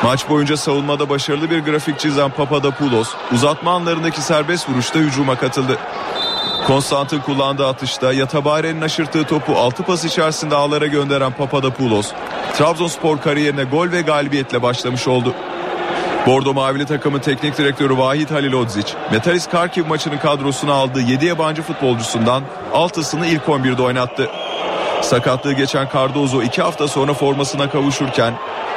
Maç boyunca savunmada başarılı bir grafik çizen Papadopoulos uzatma anlarındaki serbest vuruşta hücuma katıldı. Konstant'ın kullandığı atışta Yatabare'nin aşırttığı topu 6 pas içerisinde ağlara gönderen Papadopoulos, Trabzonspor kariyerine gol ve galibiyetle başlamış oldu. Bordo Mavili takımın teknik direktörü Vahit Halilodzic, Metalist Karkiv maçının kadrosuna aldığı 7 yabancı futbolcusundan 6'sını ilk 11'de oynattı. Sakatlığı geçen Cardozo 2 hafta sonra formasına kavuşurken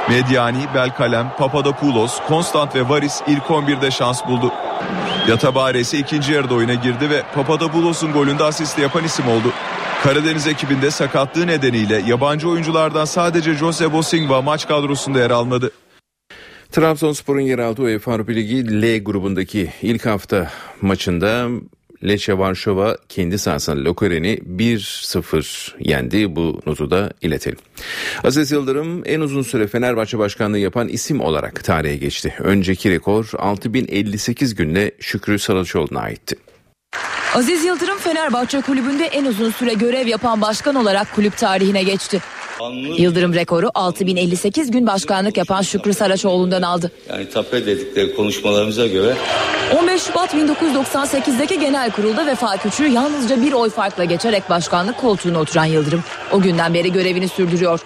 Mediani, Belkalem, Papadopoulos, Konstant ve Varis ilk 11'de şans buldu. Yatabare ise ikinci yarıda oyuna girdi ve Papadopoulos'un golünde asist yapan isim oldu. Karadeniz ekibinde sakatlığı nedeniyle yabancı oyunculardan sadece Jose Bosingva maç kadrosunda yer almadı. Trabzonspor'un yer aldığı UEFA Avrupa Ligi L grubundaki ilk hafta maçında Lecce Varşova kendi sahasında Lokoren'i 1-0 yendi. Bu notu da iletelim. Aziz Yıldırım en uzun süre Fenerbahçe başkanlığı yapan isim olarak tarihe geçti. Önceki rekor 6058 günde Şükrü Saraçoğlu'na aitti. Aziz Yıldırım Fenerbahçe kulübünde en uzun süre görev yapan başkan olarak kulüp tarihine geçti. Yıldırım rekoru 6058 gün başkanlık yapan Şükrü Saraçoğlu'ndan aldı. Yani tape dedikleri konuşmalarımıza göre 15 Şubat 1998'deki genel kurulda Vefa Küçük'ü yalnızca bir oy farkla geçerek başkanlık koltuğuna oturan Yıldırım o günden beri görevini sürdürüyor.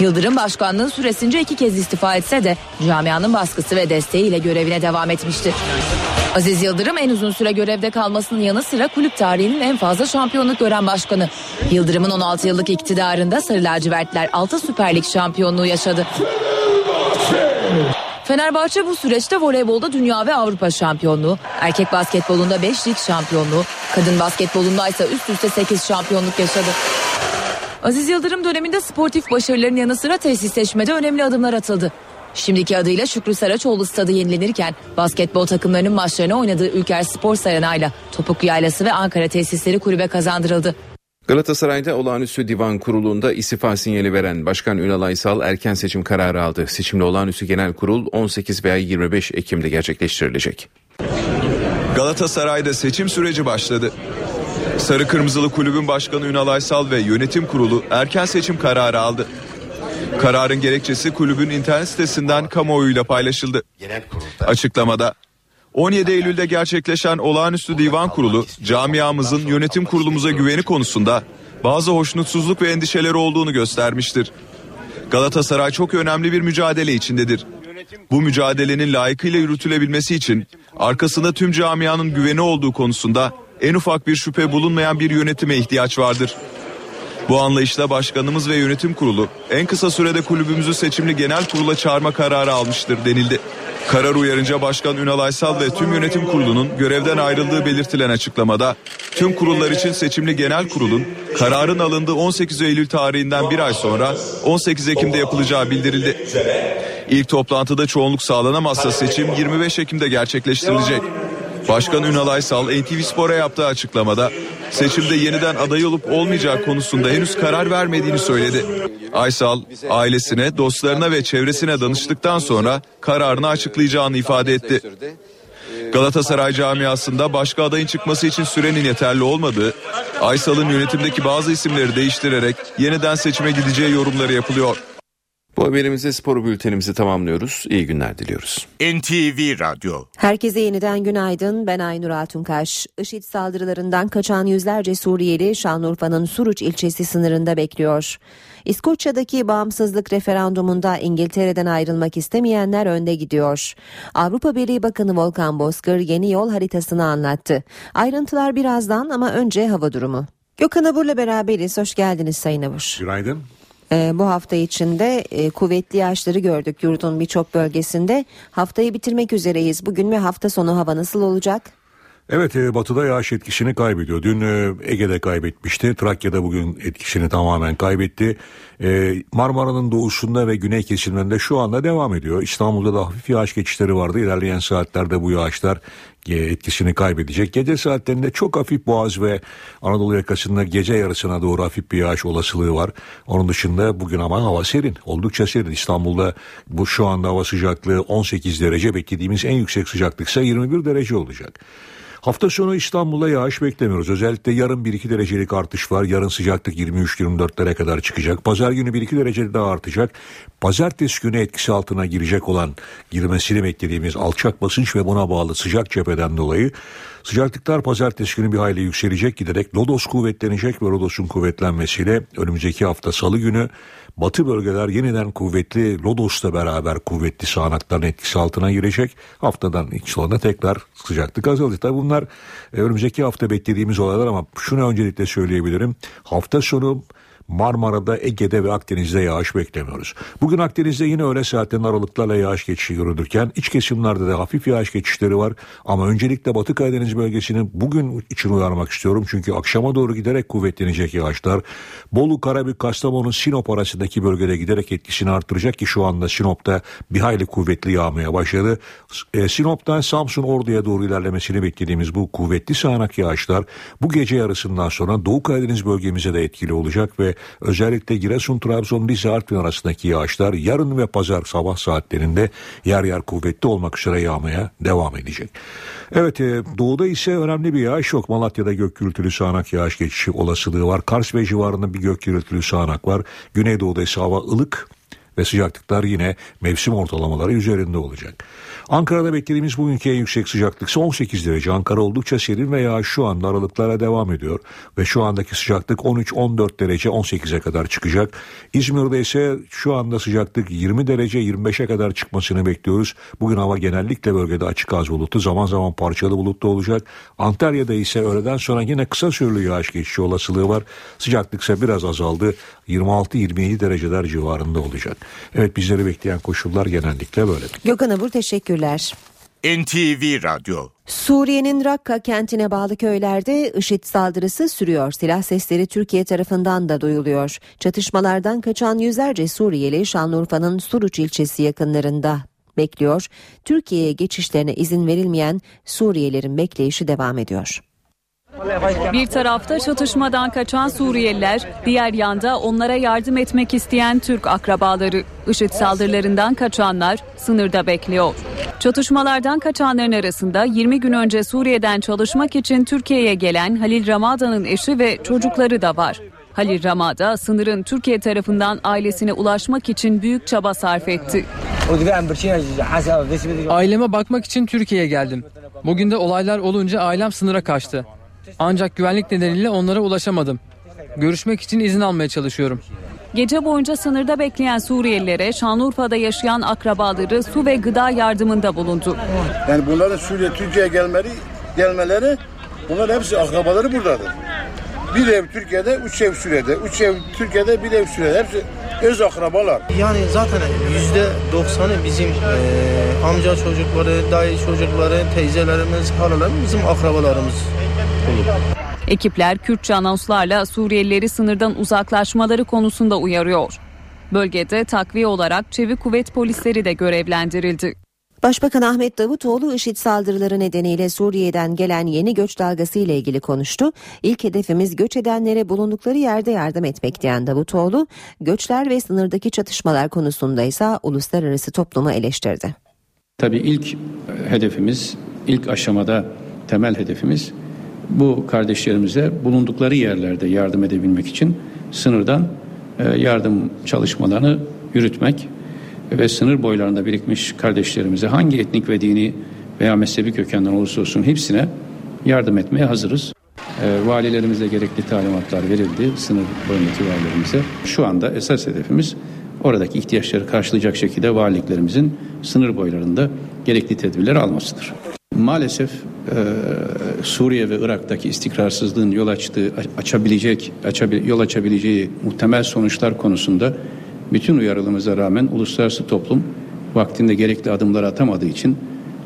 Yıldırım başkanlığın süresince iki kez istifa etse de camianın baskısı ve desteğiyle görevine devam etmişti. Aziz Yıldırım en uzun süre görevde kalmasının yanı sıra kulüp tarihinin en fazla şampiyonluk gören başkanı. Yıldırım'ın 16 yıllık iktidarında Sarı Lacivertler 6 Süper Lig şampiyonluğu yaşadı. Fenerbahçe bu süreçte voleybolda dünya ve Avrupa şampiyonluğu, erkek basketbolunda 5 lig şampiyonluğu, kadın basketbolunda ise üst üste 8 şampiyonluk yaşadı. Aziz Yıldırım döneminde sportif başarıların yanı sıra tesisleşmede önemli adımlar atıldı. Şimdiki adıyla Şükrü Saraçoğlu stadı yenilenirken basketbol takımlarının maçlarını oynadığı Ülker Spor Saranay'la Topuklu Yaylası ve Ankara tesisleri kulübe kazandırıldı. Galatasaray'da olağanüstü divan kurulunda istifa sinyali veren Başkan Ünal Aysal erken seçim kararı aldı. Seçimli olağanüstü genel kurul 18 veya 25 Ekim'de gerçekleştirilecek. Galatasaray'da seçim süreci başladı. Sarı Kırmızılı Kulübün Başkanı Ünal Aysal ve yönetim kurulu erken seçim kararı aldı. Kararın gerekçesi kulübün internet sitesinden kamuoyuyla paylaşıldı. Açıklamada 17 Eylül'de gerçekleşen olağanüstü divan kurulu camiamızın yönetim kurulumuza güveni konusunda bazı hoşnutsuzluk ve endişeleri olduğunu göstermiştir. Galatasaray çok önemli bir mücadele içindedir. Bu mücadelenin layıkıyla yürütülebilmesi için arkasında tüm camianın güveni olduğu konusunda en ufak bir şüphe bulunmayan bir yönetime ihtiyaç vardır. Bu anlayışla başkanımız ve yönetim kurulu en kısa sürede kulübümüzü seçimli genel kurula çağırma kararı almıştır denildi. Karar uyarınca Başkan Ünal Aysal ve tüm yönetim kurulunun görevden ayrıldığı belirtilen açıklamada tüm kurullar için seçimli genel kurulun kararın alındığı 18 Eylül tarihinden bir ay sonra 18 Ekim'de yapılacağı bildirildi. İlk toplantıda çoğunluk sağlanamazsa seçim 25 Ekim'de gerçekleştirilecek. Başkan Ünal Aysal NTV Spor'a yaptığı açıklamada seçimde yeniden aday olup olmayacağı konusunda henüz karar vermediğini söyledi. Aysal ailesine, dostlarına ve çevresine danıştıktan sonra kararını açıklayacağını ifade etti. Galatasaray camiasında başka adayın çıkması için sürenin yeterli olmadığı, Aysal'ın yönetimdeki bazı isimleri değiştirerek yeniden seçime gideceği yorumları yapılıyor. Bu haberimizde spor bültenimizi tamamlıyoruz. İyi günler diliyoruz. NTV Radyo. Herkese yeniden günaydın. Ben Aynur Altunkaş. IŞİD saldırılarından kaçan yüzlerce Suriyeli Şanlıurfa'nın Suruç ilçesi sınırında bekliyor. İskoçya'daki bağımsızlık referandumunda İngiltere'den ayrılmak istemeyenler önde gidiyor. Avrupa Birliği Bakanı Volkan Bozkır yeni yol haritasını anlattı. Ayrıntılar birazdan ama önce hava durumu. Gökhan Abur'la beraberiz. Hoş geldiniz Sayın Abur. Günaydın. Ee, bu hafta içinde e, kuvvetli yağışları gördük yurdun birçok bölgesinde. Haftayı bitirmek üzereyiz. Bugün ve hafta sonu hava nasıl olacak? Evet e, batıda yağış etkisini kaybediyor. Dün e, Ege'de kaybetmişti. Trakya'da bugün etkisini tamamen kaybetti. E, Marmara'nın doğusunda ve güney kesimlerinde şu anda devam ediyor. İstanbul'da da hafif yağış geçişleri vardı. İlerleyen saatlerde bu yağışlar etkisini kaybedecek. Gece saatlerinde çok hafif Boğaz ve Anadolu yakasında gece yarısına doğru hafif bir yağış olasılığı var. Onun dışında bugün ama hava serin. Oldukça serin. İstanbul'da bu şu anda hava sıcaklığı 18 derece. Beklediğimiz en yüksek sıcaklık ise 21 derece olacak. Hafta sonu İstanbul'da yağış beklemiyoruz. Özellikle yarın 1-2 derecelik artış var. Yarın sıcaklık 23-24'lere kadar çıkacak. Pazar günü 1-2 derece daha artacak. Pazartesi günü etkisi altına girecek olan girmesini beklediğimiz alçak basınç ve buna bağlı sıcak cepheden dolayı sıcaklıklar pazartesi günü bir hayli yükselecek giderek lodos kuvvetlenecek ve lodosun kuvvetlenmesiyle önümüzdeki hafta salı günü batı bölgeler yeniden kuvvetli Lodos'la beraber kuvvetli sağanakların etkisi altına girecek. Haftadan ilk sonunda tekrar sıcaklık azalacak. Tabi bunlar e, önümüzdeki hafta beklediğimiz olaylar ama şunu öncelikle söyleyebilirim. Hafta sonu Marmara'da, Ege'de ve Akdeniz'de yağış beklemiyoruz. Bugün Akdeniz'de yine öğle saatlerinin aralıklarla yağış geçişi görülürken iç kesimlerde de hafif yağış geçişleri var. Ama öncelikle Batı Karadeniz bölgesini bugün için uyarmak istiyorum. Çünkü akşama doğru giderek kuvvetlenecek yağışlar. Bolu, Karabük, Kastamonu, Sinop arasındaki bölgede giderek etkisini arttıracak ki şu anda Sinop'ta bir hayli kuvvetli yağmaya başladı. E, Sinop'tan Samsun Ordu'ya doğru ilerlemesini beklediğimiz bu kuvvetli sağanak yağışlar bu gece yarısından sonra Doğu Karadeniz bölgemize de etkili olacak ve özellikle Giresun, Trabzon, Rize, Artvin arasındaki yağışlar yarın ve pazar sabah saatlerinde yer yer kuvvetli olmak üzere yağmaya devam edecek. Evet e, doğuda ise önemli bir yağış yok. Malatya'da gök gürültülü sağanak yağış geçişi olasılığı var. Kars ve civarında bir gök gürültülü sağanak var. Güneydoğu'da ise hava ılık ve sıcaklıklar yine mevsim ortalamaları üzerinde olacak. Ankara'da beklediğimiz bugünkü en yüksek sıcaklık ise 18 derece. Ankara oldukça serin ve yağış şu anda aralıklara devam ediyor. Ve şu andaki sıcaklık 13-14 derece 18'e kadar çıkacak. İzmir'de ise şu anda sıcaklık 20 derece 25'e kadar çıkmasını bekliyoruz. Bugün hava genellikle bölgede açık az bulutlu zaman zaman parçalı bulutlu olacak. Antalya'da ise öğleden sonra yine kısa süreli yağış geçişi olasılığı var. Sıcaklık ise biraz azaldı. 26-27 dereceler civarında olacak. Evet bizleri bekleyen koşullar genellikle böyle. Gökhan Abur teşekkürler. NTV Radyo. Suriye'nin Rakka kentine bağlı köylerde IŞİD saldırısı sürüyor. Silah sesleri Türkiye tarafından da duyuluyor. Çatışmalardan kaçan yüzlerce Suriyeli Şanlıurfa'nın Suruç ilçesi yakınlarında bekliyor. Türkiye'ye geçişlerine izin verilmeyen Suriyelilerin bekleyişi devam ediyor. Bir tarafta çatışmadan kaçan Suriyeliler, diğer yanda onlara yardım etmek isteyen Türk akrabaları. IŞİD saldırılarından kaçanlar sınırda bekliyor. Çatışmalardan kaçanların arasında 20 gün önce Suriye'den çalışmak için Türkiye'ye gelen Halil Ramada'nın eşi ve çocukları da var. Halil Ramada sınırın Türkiye tarafından ailesine ulaşmak için büyük çaba sarf etti. Aileme bakmak için Türkiye'ye geldim. Bugün de olaylar olunca ailem sınıra kaçtı. Ancak güvenlik nedeniyle onlara ulaşamadım. Görüşmek için izin almaya çalışıyorum. Gece boyunca sınırda bekleyen Suriyelilere Şanlıurfa'da yaşayan akrabaları su ve gıda yardımında bulundu. Yani bunların Suriye Türkiye'ye gelmeleri, gelmeleri bunlar hepsi akrabaları buradadır. Bir ev Türkiye'de, üç ev Suriye'de. Üç ev Türkiye'de, bir ev Suriye'de. Hepsi öz akrabalar. Yani zaten yüzde doksanı bizim e, amca çocukları, dayı çocukları, teyzelerimiz, halalarımız bizim akrabalarımız olur. Ekipler Kürtçe anonslarla Suriyelileri sınırdan uzaklaşmaları konusunda uyarıyor. Bölgede takviye olarak çevik kuvvet polisleri de görevlendirildi. Başbakan Ahmet Davutoğlu IŞİD saldırıları nedeniyle Suriye'den gelen yeni göç dalgası ile ilgili konuştu. İlk hedefimiz göç edenlere bulundukları yerde yardım etmek diyen Davutoğlu, göçler ve sınırdaki çatışmalar konusunda ise uluslararası toplumu eleştirdi. Tabii ilk hedefimiz, ilk aşamada temel hedefimiz bu kardeşlerimize bulundukları yerlerde yardım edebilmek için sınırdan yardım çalışmalarını yürütmek ve sınır boylarında birikmiş kardeşlerimize hangi etnik ve dini veya mezhebi kökenden olursa olsun hepsine yardım etmeye hazırız. E, valilerimize gerekli talimatlar verildi sınır boyundaki valilerimize. Şu anda esas hedefimiz oradaki ihtiyaçları karşılayacak şekilde valiliklerimizin sınır boylarında gerekli tedbirleri almasıdır. Maalesef e, Suriye ve Irak'taki istikrarsızlığın yol açtığı açabilecek açabil, yol açabileceği muhtemel sonuçlar konusunda bütün uyarılımıza rağmen uluslararası toplum vaktinde gerekli adımlar atamadığı için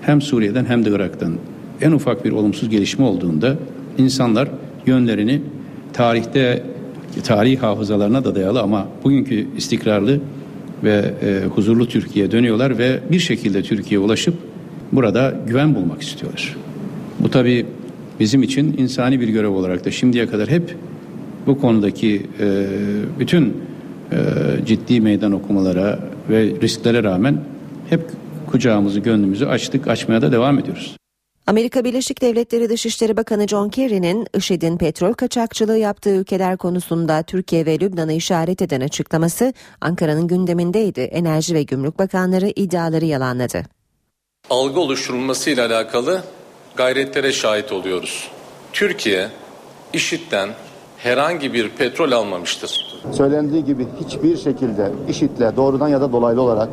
hem Suriye'den hem de Irak'tan en ufak bir olumsuz gelişme olduğunda insanlar yönlerini tarihte tarihi hafızalarına da dayalı ama bugünkü istikrarlı ve e, huzurlu Türkiye'ye dönüyorlar ve bir şekilde Türkiye'ye ulaşıp burada güven bulmak istiyorlar. Bu tabi bizim için insani bir görev olarak da şimdiye kadar hep bu konudaki e, bütün e, ciddi meydan okumalara ve risklere rağmen hep kucağımızı gönlümüzü açtık açmaya da devam ediyoruz. Amerika Birleşik Devletleri Dışişleri Bakanı John Kerry'nin IŞİD'in petrol kaçakçılığı yaptığı ülkeler konusunda Türkiye ve Lübnan'ı işaret eden açıklaması Ankara'nın gündemindeydi. Enerji ve Gümrük Bakanları iddiaları yalanladı. Algı oluşturulmasıyla alakalı gayretlere şahit oluyoruz. Türkiye IŞİD'den herhangi bir petrol almamıştır. Söylendiği gibi hiçbir şekilde IŞİD'le doğrudan ya da dolaylı olarak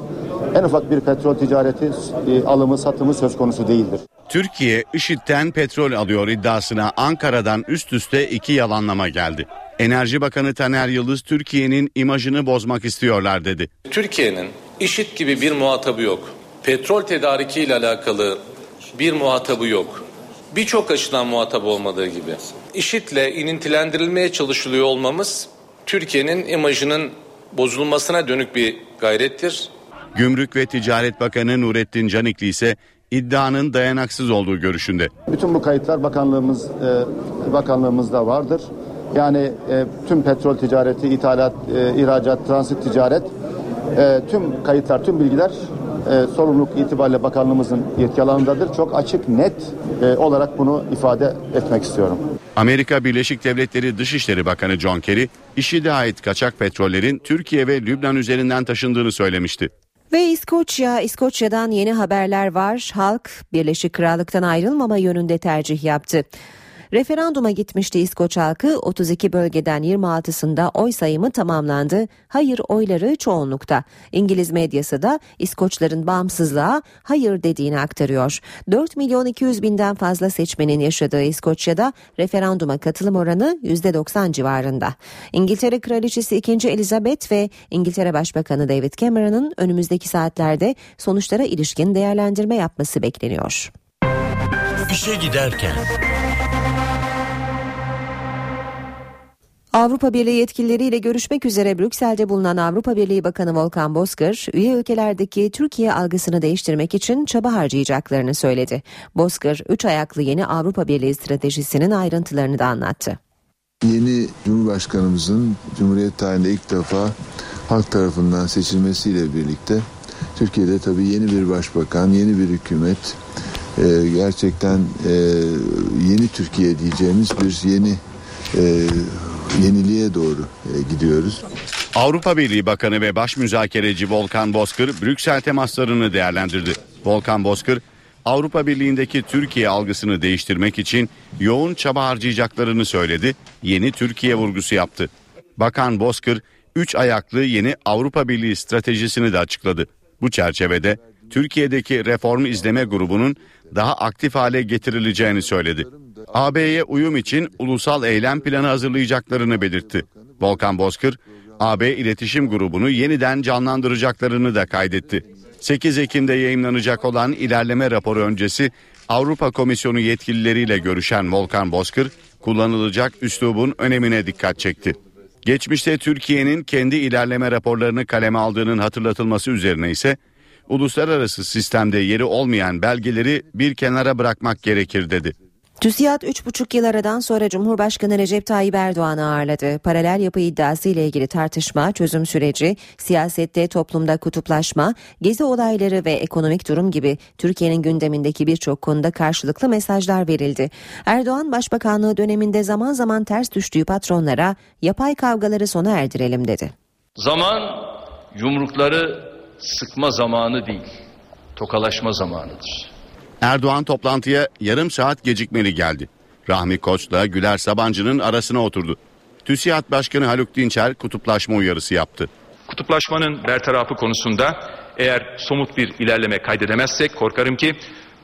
en ufak bir petrol ticareti e, alımı satımı söz konusu değildir. Türkiye IŞİD'den petrol alıyor iddiasına Ankara'dan üst üste iki yalanlama geldi. Enerji Bakanı Taner Yıldız Türkiye'nin imajını bozmak istiyorlar dedi. Türkiye'nin IŞİD gibi bir muhatabı yok. Petrol tedariki ile alakalı bir muhatabı yok. Birçok açıdan muhatap olmadığı gibi. IŞİD'le inintilendirilmeye çalışılıyor olmamız Türkiye'nin imajının bozulmasına dönük bir gayrettir. Gümrük ve Ticaret Bakanı Nurettin Canikli ise iddianın dayanaksız olduğu görüşünde. Bütün bu kayıtlar bakanlığımız e, bakanlığımızda vardır. Yani e, tüm petrol ticareti, ithalat, e, ihracat, transit ticaret e, tüm kayıtlar, tüm bilgiler e, sorumluluk itibariyle bakanlığımızın yetki alanındadır. Çok açık, net e, olarak bunu ifade etmek istiyorum. Amerika Birleşik Devletleri Dışişleri Bakanı John Kerry, IŞİD'e ait kaçak petrollerin Türkiye ve Lübnan üzerinden taşındığını söylemişti. Ve İskoçya, İskoçya'dan yeni haberler var. Halk Birleşik Krallık'tan ayrılmama yönünde tercih yaptı. Referanduma gitmişti İskoç halkı 32 bölgeden 26'sında oy sayımı tamamlandı. Hayır oyları çoğunlukta. İngiliz medyası da İskoçların bağımsızlığa hayır dediğini aktarıyor. 4 milyon 200 binden fazla seçmenin yaşadığı İskoçya'da referanduma katılım oranı %90 civarında. İngiltere Kraliçesi 2. Elizabeth ve İngiltere Başbakanı David Cameron'ın önümüzdeki saatlerde sonuçlara ilişkin değerlendirme yapması bekleniyor. İşe giderken Avrupa Birliği yetkilileriyle görüşmek üzere Brüksel'de bulunan Avrupa Birliği Bakanı Volkan Bozkır, üye ülkelerdeki Türkiye algısını değiştirmek için çaba harcayacaklarını söyledi. Bozkır, üç ayaklı yeni Avrupa Birliği stratejisinin ayrıntılarını da anlattı. Yeni Cumhurbaşkanımızın Cumhuriyet tarihinde ilk defa halk tarafından seçilmesiyle birlikte Türkiye'de tabii yeni bir başbakan, yeni bir hükümet, e, gerçekten e, yeni Türkiye diyeceğimiz bir yeni e, yeniliğe doğru e, gidiyoruz. Avrupa Birliği Bakanı ve Baş Müzakereci Volkan Bozkır Brüksel temaslarını değerlendirdi. Volkan Bozkır Avrupa Birliği'ndeki Türkiye algısını değiştirmek için yoğun çaba harcayacaklarını söyledi. Yeni Türkiye vurgusu yaptı. Bakan Bozkır üç ayaklı yeni Avrupa Birliği stratejisini de açıkladı. Bu çerçevede Türkiye'deki reformu izleme grubunun daha aktif hale getirileceğini söyledi. AB'ye uyum için ulusal eylem planı hazırlayacaklarını belirtti. Volkan Bozkır, AB iletişim grubunu yeniden canlandıracaklarını da kaydetti. 8 Ekim'de yayınlanacak olan ilerleme raporu öncesi Avrupa Komisyonu yetkilileriyle görüşen Volkan Bozkır, kullanılacak üslubun önemine dikkat çekti. Geçmişte Türkiye'nin kendi ilerleme raporlarını kaleme aldığının hatırlatılması üzerine ise uluslararası sistemde yeri olmayan belgeleri bir kenara bırakmak gerekir dedi. TÜSİAD 3,5 yıl aradan sonra Cumhurbaşkanı Recep Tayyip Erdoğan'ı ağırladı. Paralel yapı iddiası ile ilgili tartışma, çözüm süreci, siyasette toplumda kutuplaşma, gezi olayları ve ekonomik durum gibi Türkiye'nin gündemindeki birçok konuda karşılıklı mesajlar verildi. Erdoğan Başbakanlığı döneminde zaman zaman ters düştüğü patronlara yapay kavgaları sona erdirelim dedi. Zaman yumrukları sıkma zamanı değil, tokalaşma zamanıdır. Erdoğan toplantıya yarım saat gecikmeli geldi. Rahmi Koç'la Güler Sabancı'nın arasına oturdu. TÜSİAD Başkanı Haluk Dinçer kutuplaşma uyarısı yaptı. Kutuplaşmanın bertarafı konusunda eğer somut bir ilerleme kaydedemezsek korkarım ki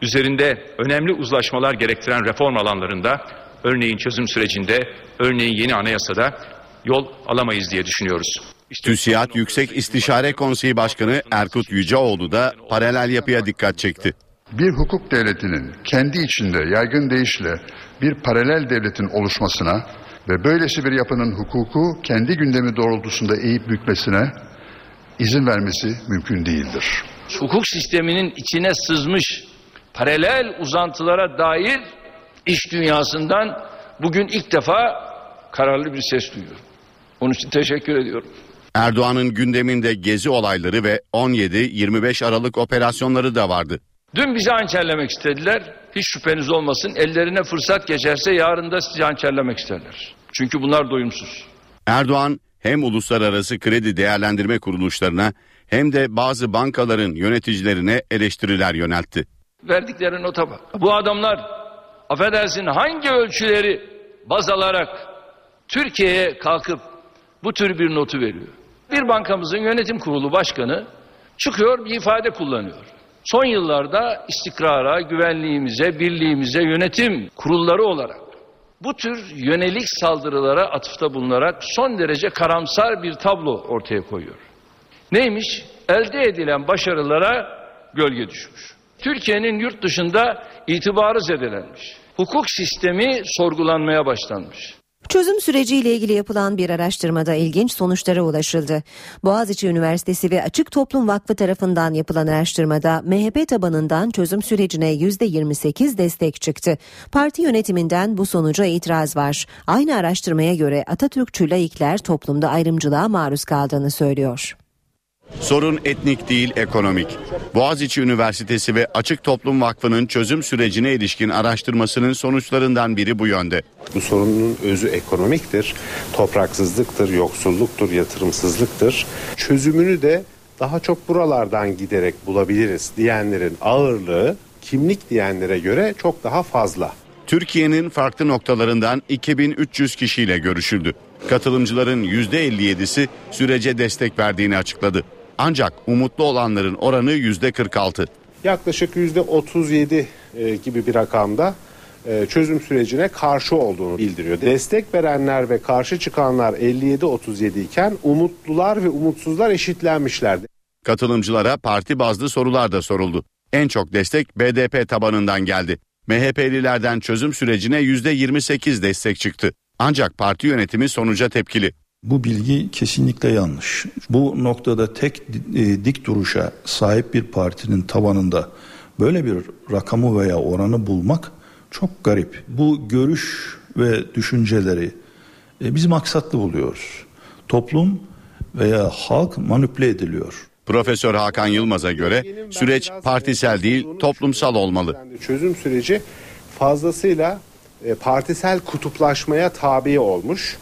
üzerinde önemli uzlaşmalar gerektiren reform alanlarında örneğin çözüm sürecinde, örneğin yeni anayasada yol alamayız diye düşünüyoruz. İşte TÜSİAD Yüksek İstişare Konseyi Başkanı Erkut Yüceoğlu da paralel yapıya dikkat çekti bir hukuk devletinin kendi içinde yaygın deyişle bir paralel devletin oluşmasına ve böylesi bir yapının hukuku kendi gündemi doğrultusunda eğip bükmesine izin vermesi mümkün değildir. Hukuk sisteminin içine sızmış paralel uzantılara dair iş dünyasından bugün ilk defa kararlı bir ses duyuyorum. Onun için teşekkür ediyorum. Erdoğan'ın gündeminde gezi olayları ve 17-25 Aralık operasyonları da vardı. Dün bizi hançerlemek istediler. Hiç şüpheniz olmasın. Ellerine fırsat geçerse yarın da sizi hançerlemek isterler. Çünkü bunlar doyumsuz. Erdoğan hem uluslararası kredi değerlendirme kuruluşlarına hem de bazı bankaların yöneticilerine eleştiriler yöneltti. Verdikleri nota bak. Bu adamlar affedersin hangi ölçüleri baz alarak Türkiye'ye kalkıp bu tür bir notu veriyor. Bir bankamızın yönetim kurulu başkanı çıkıyor bir ifade kullanıyor son yıllarda istikrara, güvenliğimize, birliğimize yönetim kurulları olarak bu tür yönelik saldırılara atıfta bulunarak son derece karamsar bir tablo ortaya koyuyor. Neymiş? Elde edilen başarılara gölge düşmüş. Türkiye'nin yurt dışında itibarı zedelenmiş. Hukuk sistemi sorgulanmaya başlanmış. Çözüm süreciyle ilgili yapılan bir araştırmada ilginç sonuçlara ulaşıldı. Boğaziçi Üniversitesi ve Açık Toplum Vakfı tarafından yapılan araştırmada MHP tabanından çözüm sürecine %28 destek çıktı. Parti yönetiminden bu sonuca itiraz var. Aynı araştırmaya göre Atatürkçü laikler toplumda ayrımcılığa maruz kaldığını söylüyor. Sorun etnik değil ekonomik. Boğaziçi Üniversitesi ve Açık Toplum Vakfı'nın çözüm sürecine ilişkin araştırmasının sonuçlarından biri bu yönde. Bu sorunun özü ekonomiktir. Topraksızlıktır, yoksulluktur, yatırımsızlıktır. Çözümünü de daha çok buralardan giderek bulabiliriz diyenlerin ağırlığı kimlik diyenlere göre çok daha fazla. Türkiye'nin farklı noktalarından 2300 kişiyle görüşüldü. Katılımcıların %57'si sürece destek verdiğini açıkladı. Ancak umutlu olanların oranı %46. Yaklaşık %37 e, gibi bir rakamda e, çözüm sürecine karşı olduğunu bildiriyor. Destek verenler ve karşı çıkanlar 57-37 iken umutlular ve umutsuzlar eşitlenmişlerdi. Katılımcılara parti bazlı sorular da soruldu. En çok destek BDP tabanından geldi. MHP'lilerden çözüm sürecine %28 destek çıktı. Ancak parti yönetimi sonuca tepkili. Bu bilgi kesinlikle yanlış. Bu noktada tek e, dik duruşa sahip bir partinin tabanında böyle bir rakamı veya oranı bulmak çok garip. Bu görüş ve düşünceleri e, biz maksatlı buluyoruz. Toplum veya halk manipüle ediliyor. Profesör Hakan Yılmaz'a göre süreç partisel değil toplumsal olmalı. Çözüm süreci fazlasıyla e, partisel kutuplaşmaya tabi olmuş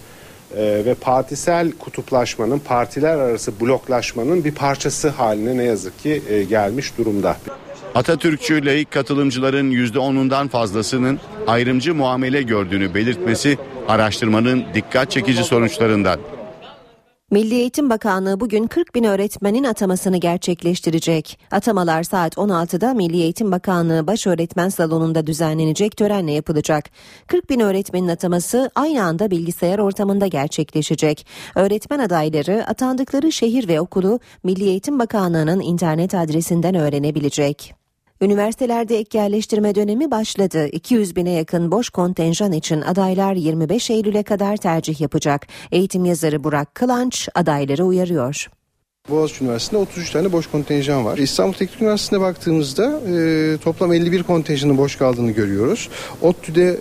e, ve partisel kutuplaşmanın, partiler arası bloklaşmanın bir parçası haline ne yazık ki e, gelmiş durumda. Atatürkçü laik katılımcıların %10'undan fazlasının ayrımcı muamele gördüğünü belirtmesi araştırmanın dikkat çekici sonuçlarından. Milli Eğitim Bakanlığı bugün 40 bin öğretmenin atamasını gerçekleştirecek. Atamalar saat 16'da Milli Eğitim Bakanlığı Baş Öğretmen Salonu'nda düzenlenecek törenle yapılacak. 40 bin öğretmenin ataması aynı anda bilgisayar ortamında gerçekleşecek. Öğretmen adayları atandıkları şehir ve okulu Milli Eğitim Bakanlığı'nın internet adresinden öğrenebilecek. Üniversitelerde ek yerleştirme dönemi başladı. 200 bine yakın boş kontenjan için adaylar 25 Eylül'e kadar tercih yapacak. Eğitim yazarı Burak Kılanç adayları uyarıyor. Boğaziçi Üniversitesi'nde 33 tane boş kontenjan var. İstanbul Teknik Üniversitesi'ne baktığımızda e, toplam 51 kontenjanın boş kaldığını görüyoruz. ODTÜ'de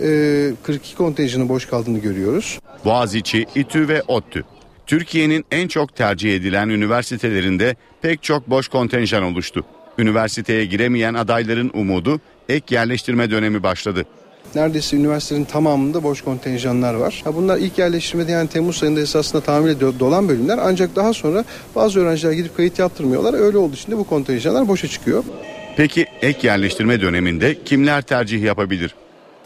e, 42 kontenjanın boş kaldığını görüyoruz. Boğaziçi, İTÜ ve ODTÜ. Türkiye'nin en çok tercih edilen üniversitelerinde pek çok boş kontenjan oluştu. Üniversiteye giremeyen adayların umudu ek yerleştirme dönemi başladı. Neredeyse üniversitenin tamamında boş kontenjanlar var. Bunlar ilk yerleştirmede yani Temmuz ayında esasında tamamıyla dolan bölümler ancak daha sonra bazı öğrenciler gidip kayıt yaptırmıyorlar. Öyle olduğu için de bu kontenjanlar boşa çıkıyor. Peki ek yerleştirme döneminde kimler tercih yapabilir?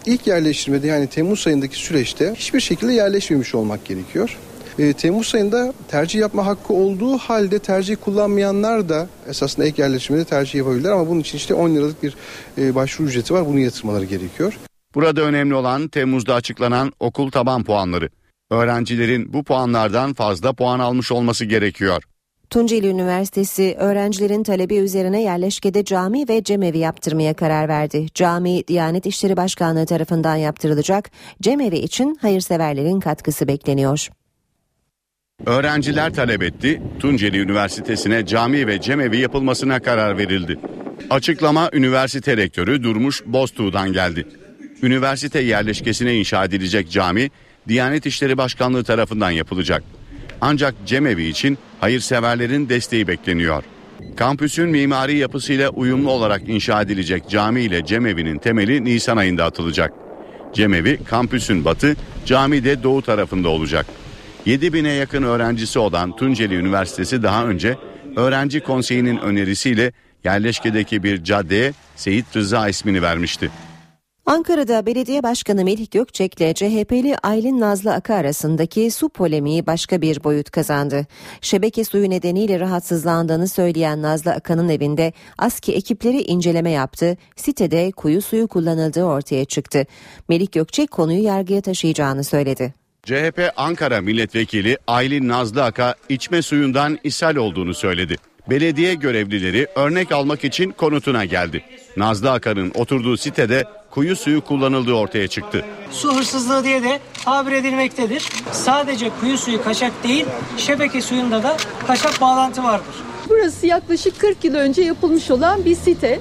İlk yerleştirmede yani Temmuz ayındaki süreçte hiçbir şekilde yerleşmemiş olmak gerekiyor. E, Temmuz ayında tercih yapma hakkı olduğu halde tercih kullanmayanlar da esasında ek yerleştirmede tercih yapabilirler ama bunun için işte 10 liralık bir e, başvuru ücreti var. Bunu yatırmaları gerekiyor. Burada önemli olan Temmuz'da açıklanan okul taban puanları. Öğrencilerin bu puanlardan fazla puan almış olması gerekiyor. Tunceli Üniversitesi öğrencilerin talebi üzerine yerleşkede cami ve cemevi yaptırmaya karar verdi. Cami Diyanet İşleri Başkanlığı tarafından yaptırılacak. Cemevi için hayırseverlerin katkısı bekleniyor. Öğrenciler talep etti. Tunceli Üniversitesi'ne cami ve cemevi yapılmasına karar verildi. Açıklama üniversite rektörü Durmuş Boztuğ'dan geldi. Üniversite yerleşkesine inşa edilecek cami Diyanet İşleri Başkanlığı tarafından yapılacak. Ancak cemevi için hayırseverlerin desteği bekleniyor. Kampüsün mimari yapısıyla uyumlu olarak inşa edilecek cami ile cemevinin temeli Nisan ayında atılacak. Cemevi kampüsün batı, cami de doğu tarafında olacak. 7 bine yakın öğrencisi olan Tunceli Üniversitesi daha önce öğrenci konseyinin önerisiyle yerleşkedeki bir caddeye Seyit Rıza ismini vermişti. Ankara'da Belediye Başkanı Melih Gökçek ile CHP'li Aylin Nazlı Aka arasındaki su polemiği başka bir boyut kazandı. Şebeke suyu nedeniyle rahatsızlandığını söyleyen Nazlı Aka'nın evinde ASKİ ekipleri inceleme yaptı. Sitede kuyu suyu kullanıldığı ortaya çıktı. Melih Gökçek konuyu yargıya taşıyacağını söyledi. CHP Ankara Milletvekili Aylin Nazlı Aka içme suyundan ishal olduğunu söyledi. Belediye görevlileri örnek almak için konutuna geldi. Nazlı Aka'nın oturduğu sitede kuyu suyu kullanıldığı ortaya çıktı. Su hırsızlığı diye de tabir edilmektedir. Sadece kuyu suyu kaçak değil, şebeke suyunda da kaçak bağlantı vardır. Burası yaklaşık 40 yıl önce yapılmış olan bir site.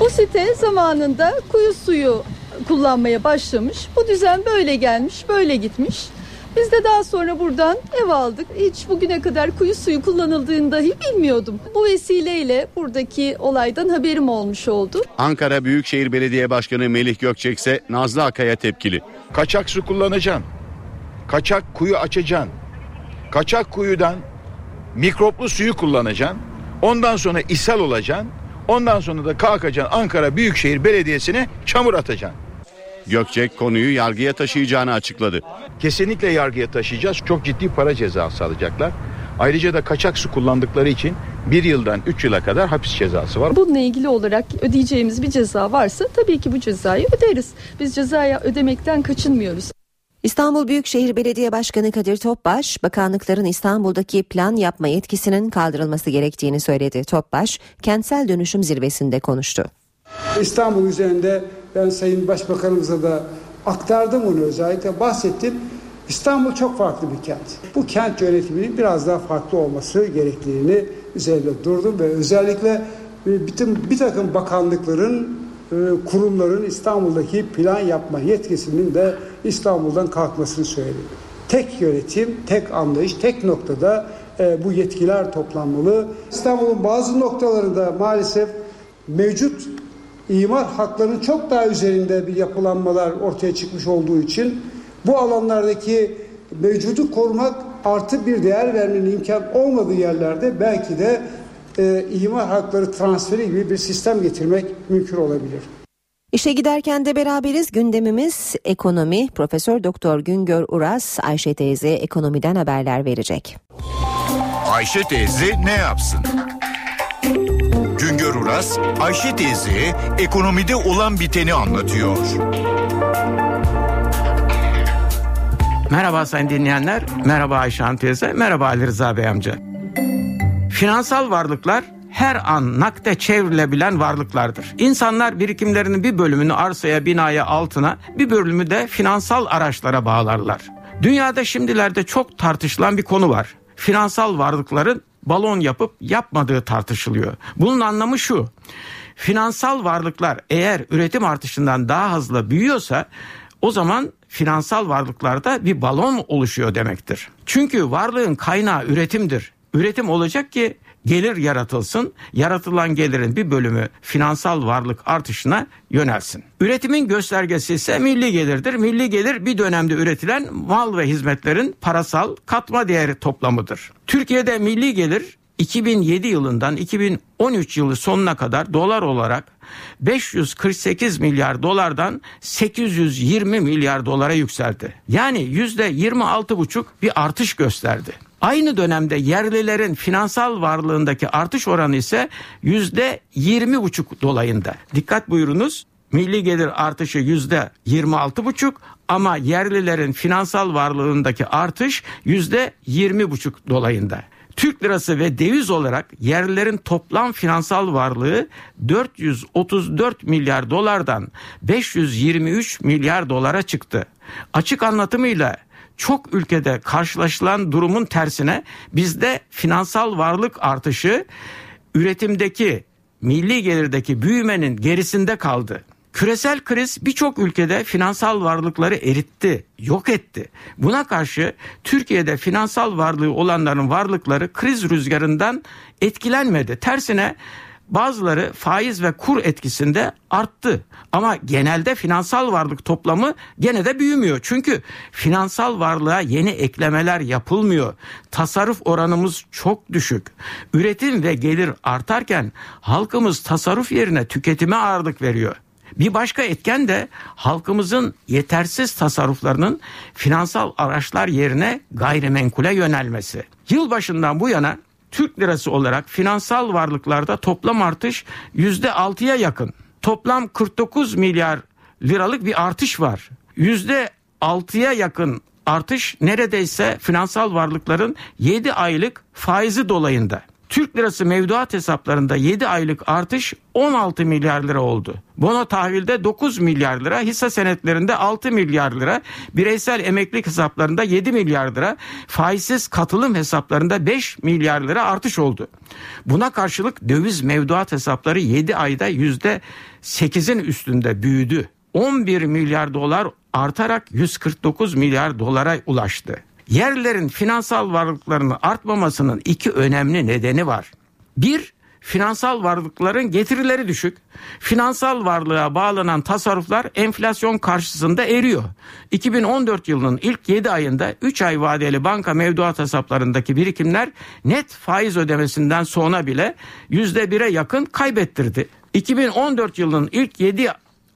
Bu site zamanında kuyu suyu kullanmaya başlamış. Bu düzen böyle gelmiş, böyle gitmiş. Biz de daha sonra buradan ev aldık. Hiç bugüne kadar kuyu suyu kullanıldığını dahi bilmiyordum. Bu vesileyle buradaki olaydan haberim olmuş oldu. Ankara Büyükşehir Belediye Başkanı Melih Gökçek ise Nazlı Akay'a tepkili. Kaçak su kullanacaksın. Kaçak kuyu açacaksın. Kaçak kuyudan mikroplu suyu kullanacaksın. Ondan sonra ishal olacaksın. Ondan sonra da kalkacaksın Ankara Büyükşehir Belediyesi'ne çamur atacaksın. Gökçek konuyu yargıya taşıyacağını açıkladı. Kesinlikle yargıya taşıyacağız. Çok ciddi para cezası alacaklar. Ayrıca da kaçak su kullandıkları için bir yıldan üç yıla kadar hapis cezası var. Bununla ilgili olarak ödeyeceğimiz bir ceza varsa tabii ki bu cezayı öderiz. Biz cezaya ödemekten kaçınmıyoruz. İstanbul Büyükşehir Belediye Başkanı Kadir Topbaş, bakanlıkların İstanbul'daki plan yapma yetkisinin kaldırılması gerektiğini söyledi. Topbaş, kentsel dönüşüm zirvesinde konuştu. İstanbul üzerinde ben Sayın Başbakanımıza da aktardım onu özellikle bahsettim. İstanbul çok farklı bir kent. Bu kent yönetiminin biraz daha farklı olması gerektiğini üzerinde durdum ve özellikle bütün bir takım bakanlıkların, e, kurumların İstanbul'daki plan yapma yetkisinin de İstanbul'dan kalkmasını söyledim. Tek yönetim, tek anlayış, tek noktada e, bu yetkiler toplanmalı. İstanbul'un bazı noktalarında maalesef mevcut imar haklarının çok daha üzerinde bir yapılanmalar ortaya çıkmış olduğu için bu alanlardaki mevcudu korumak artı bir değer vermenin imkan olmadığı yerlerde belki de e, imar hakları transferi gibi bir sistem getirmek mümkün olabilir. İşe giderken de beraberiz gündemimiz ekonomi. Profesör Doktor Güngör Uras Ayşe teyze ekonomiden haberler verecek. Ayşe teyze ne yapsın? Güngör Uras, Ayşe teyze ekonomide olan biteni anlatıyor. Merhaba sayın dinleyenler, merhaba Ayşe Hanım teyze, merhaba Ali Rıza Bey amca. Finansal varlıklar her an nakde çevrilebilen varlıklardır. İnsanlar birikimlerinin bir bölümünü arsaya, binaya, altına, bir bölümü de finansal araçlara bağlarlar. Dünyada şimdilerde çok tartışılan bir konu var. Finansal varlıkların balon yapıp yapmadığı tartışılıyor. Bunun anlamı şu. Finansal varlıklar eğer üretim artışından daha hızlı büyüyorsa o zaman finansal varlıklarda bir balon oluşuyor demektir. Çünkü varlığın kaynağı üretimdir. Üretim olacak ki gelir yaratılsın. Yaratılan gelirin bir bölümü finansal varlık artışına yönelsin. Üretimin göstergesi ise milli gelirdir. Milli gelir bir dönemde üretilen mal ve hizmetlerin parasal katma değeri toplamıdır. Türkiye'de milli gelir 2007 yılından 2013 yılı sonuna kadar dolar olarak 548 milyar dolardan 820 milyar dolara yükseldi. Yani %26,5 bir artış gösterdi. Aynı dönemde yerlilerin finansal varlığındaki artış oranı ise yüzde yirmi buçuk dolayında. Dikkat buyurunuz. Milli gelir artışı yüzde yirmi altı buçuk ama yerlilerin finansal varlığındaki artış yüzde yirmi buçuk dolayında. Türk lirası ve döviz olarak yerlilerin toplam finansal varlığı 434 milyar dolardan 523 milyar dolara çıktı. Açık anlatımıyla çok ülkede karşılaşılan durumun tersine bizde finansal varlık artışı üretimdeki milli gelirdeki büyümenin gerisinde kaldı. Küresel kriz birçok ülkede finansal varlıkları eritti, yok etti. Buna karşı Türkiye'de finansal varlığı olanların varlıkları kriz rüzgarından etkilenmedi. Tersine Bazıları faiz ve kur etkisinde arttı. Ama genelde finansal varlık toplamı gene de büyümüyor. Çünkü finansal varlığa yeni eklemeler yapılmıyor. Tasarruf oranımız çok düşük. Üretim ve gelir artarken halkımız tasarruf yerine tüketime ağırlık veriyor. Bir başka etken de halkımızın yetersiz tasarruflarının finansal araçlar yerine gayrimenkule yönelmesi. Yılbaşından bu yana Türk lirası olarak finansal varlıklarda toplam artış yüzde altıya yakın. Toplam 49 milyar liralık bir artış var. Yüzde altıya yakın artış neredeyse finansal varlıkların 7 aylık faizi dolayında. Türk lirası mevduat hesaplarında 7 aylık artış 16 milyar lira oldu. Bono tahvilde 9 milyar lira, hisse senetlerinde 6 milyar lira, bireysel emeklilik hesaplarında 7 milyar lira, faizsiz katılım hesaplarında 5 milyar lira artış oldu. Buna karşılık döviz mevduat hesapları 7 ayda %8'in üstünde büyüdü. 11 milyar dolar artarak 149 milyar dolara ulaştı. Yerlerin finansal varlıklarının artmamasının iki önemli nedeni var. Bir, finansal varlıkların getirileri düşük. Finansal varlığa bağlanan tasarruflar enflasyon karşısında eriyor. 2014 yılının ilk 7 ayında 3 ay vadeli banka mevduat hesaplarındaki birikimler net faiz ödemesinden sonra bile %1'e yakın kaybettirdi. 2014 yılının ilk 7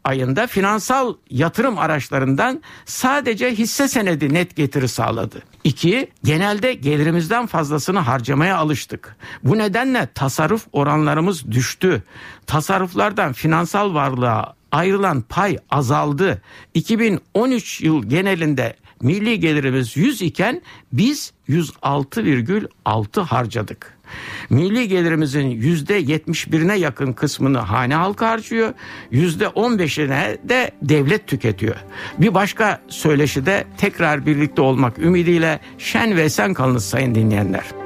ayında finansal yatırım araçlarından sadece hisse senedi net getiri sağladı. İki, genelde gelirimizden fazlasını harcamaya alıştık. Bu nedenle tasarruf oranlarımız düştü. Tasarruflardan finansal varlığa ayrılan pay azaldı. 2013 yıl genelinde milli gelirimiz 100 iken biz 106,6 harcadık. Milli gelirimizin yüzde 71'ine yakın kısmını hane halkı harcıyor. Yüzde 15'ine de devlet tüketiyor. Bir başka söyleşi de tekrar birlikte olmak ümidiyle şen ve esen kalınız sayın dinleyenler.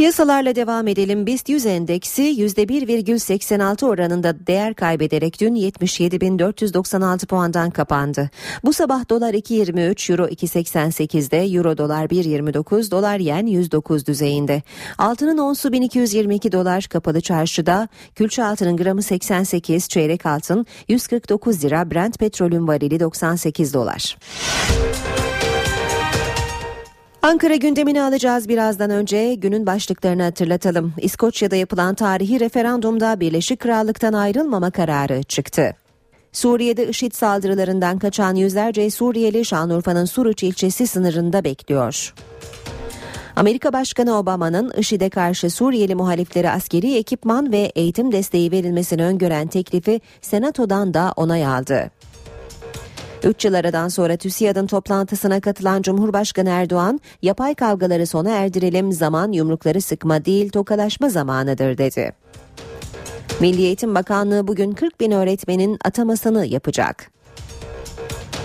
Piyasalarla devam edelim. BIST 100 endeksi %1,86 oranında değer kaybederek dün 77.496 puandan kapandı. Bu sabah dolar 2.23, euro 2.88'de, euro dolar 1.29, dolar yen 109 düzeyinde. Altının onsu 1222 dolar kapalı çarşıda, külçe altının gramı 88, çeyrek altın 149 lira, Brent petrolün varili 98 dolar. Ankara gündemini alacağız birazdan önce günün başlıklarını hatırlatalım. İskoçya'da yapılan tarihi referandumda Birleşik Krallık'tan ayrılmama kararı çıktı. Suriye'de IŞİD saldırılarından kaçan yüzlerce Suriyeli Şanlıurfa'nın Suruç ilçesi sınırında bekliyor. Amerika Başkanı Obama'nın IŞİD'e karşı Suriyeli muhaliflere askeri ekipman ve eğitim desteği verilmesini öngören teklifi Senato'dan da onay aldı. Üç yıl aradan sonra TÜSİAD'ın toplantısına katılan Cumhurbaşkanı Erdoğan, yapay kavgaları sona erdirelim zaman yumrukları sıkma değil tokalaşma zamanıdır dedi. Milli Eğitim Bakanlığı bugün 40 bin öğretmenin atamasını yapacak.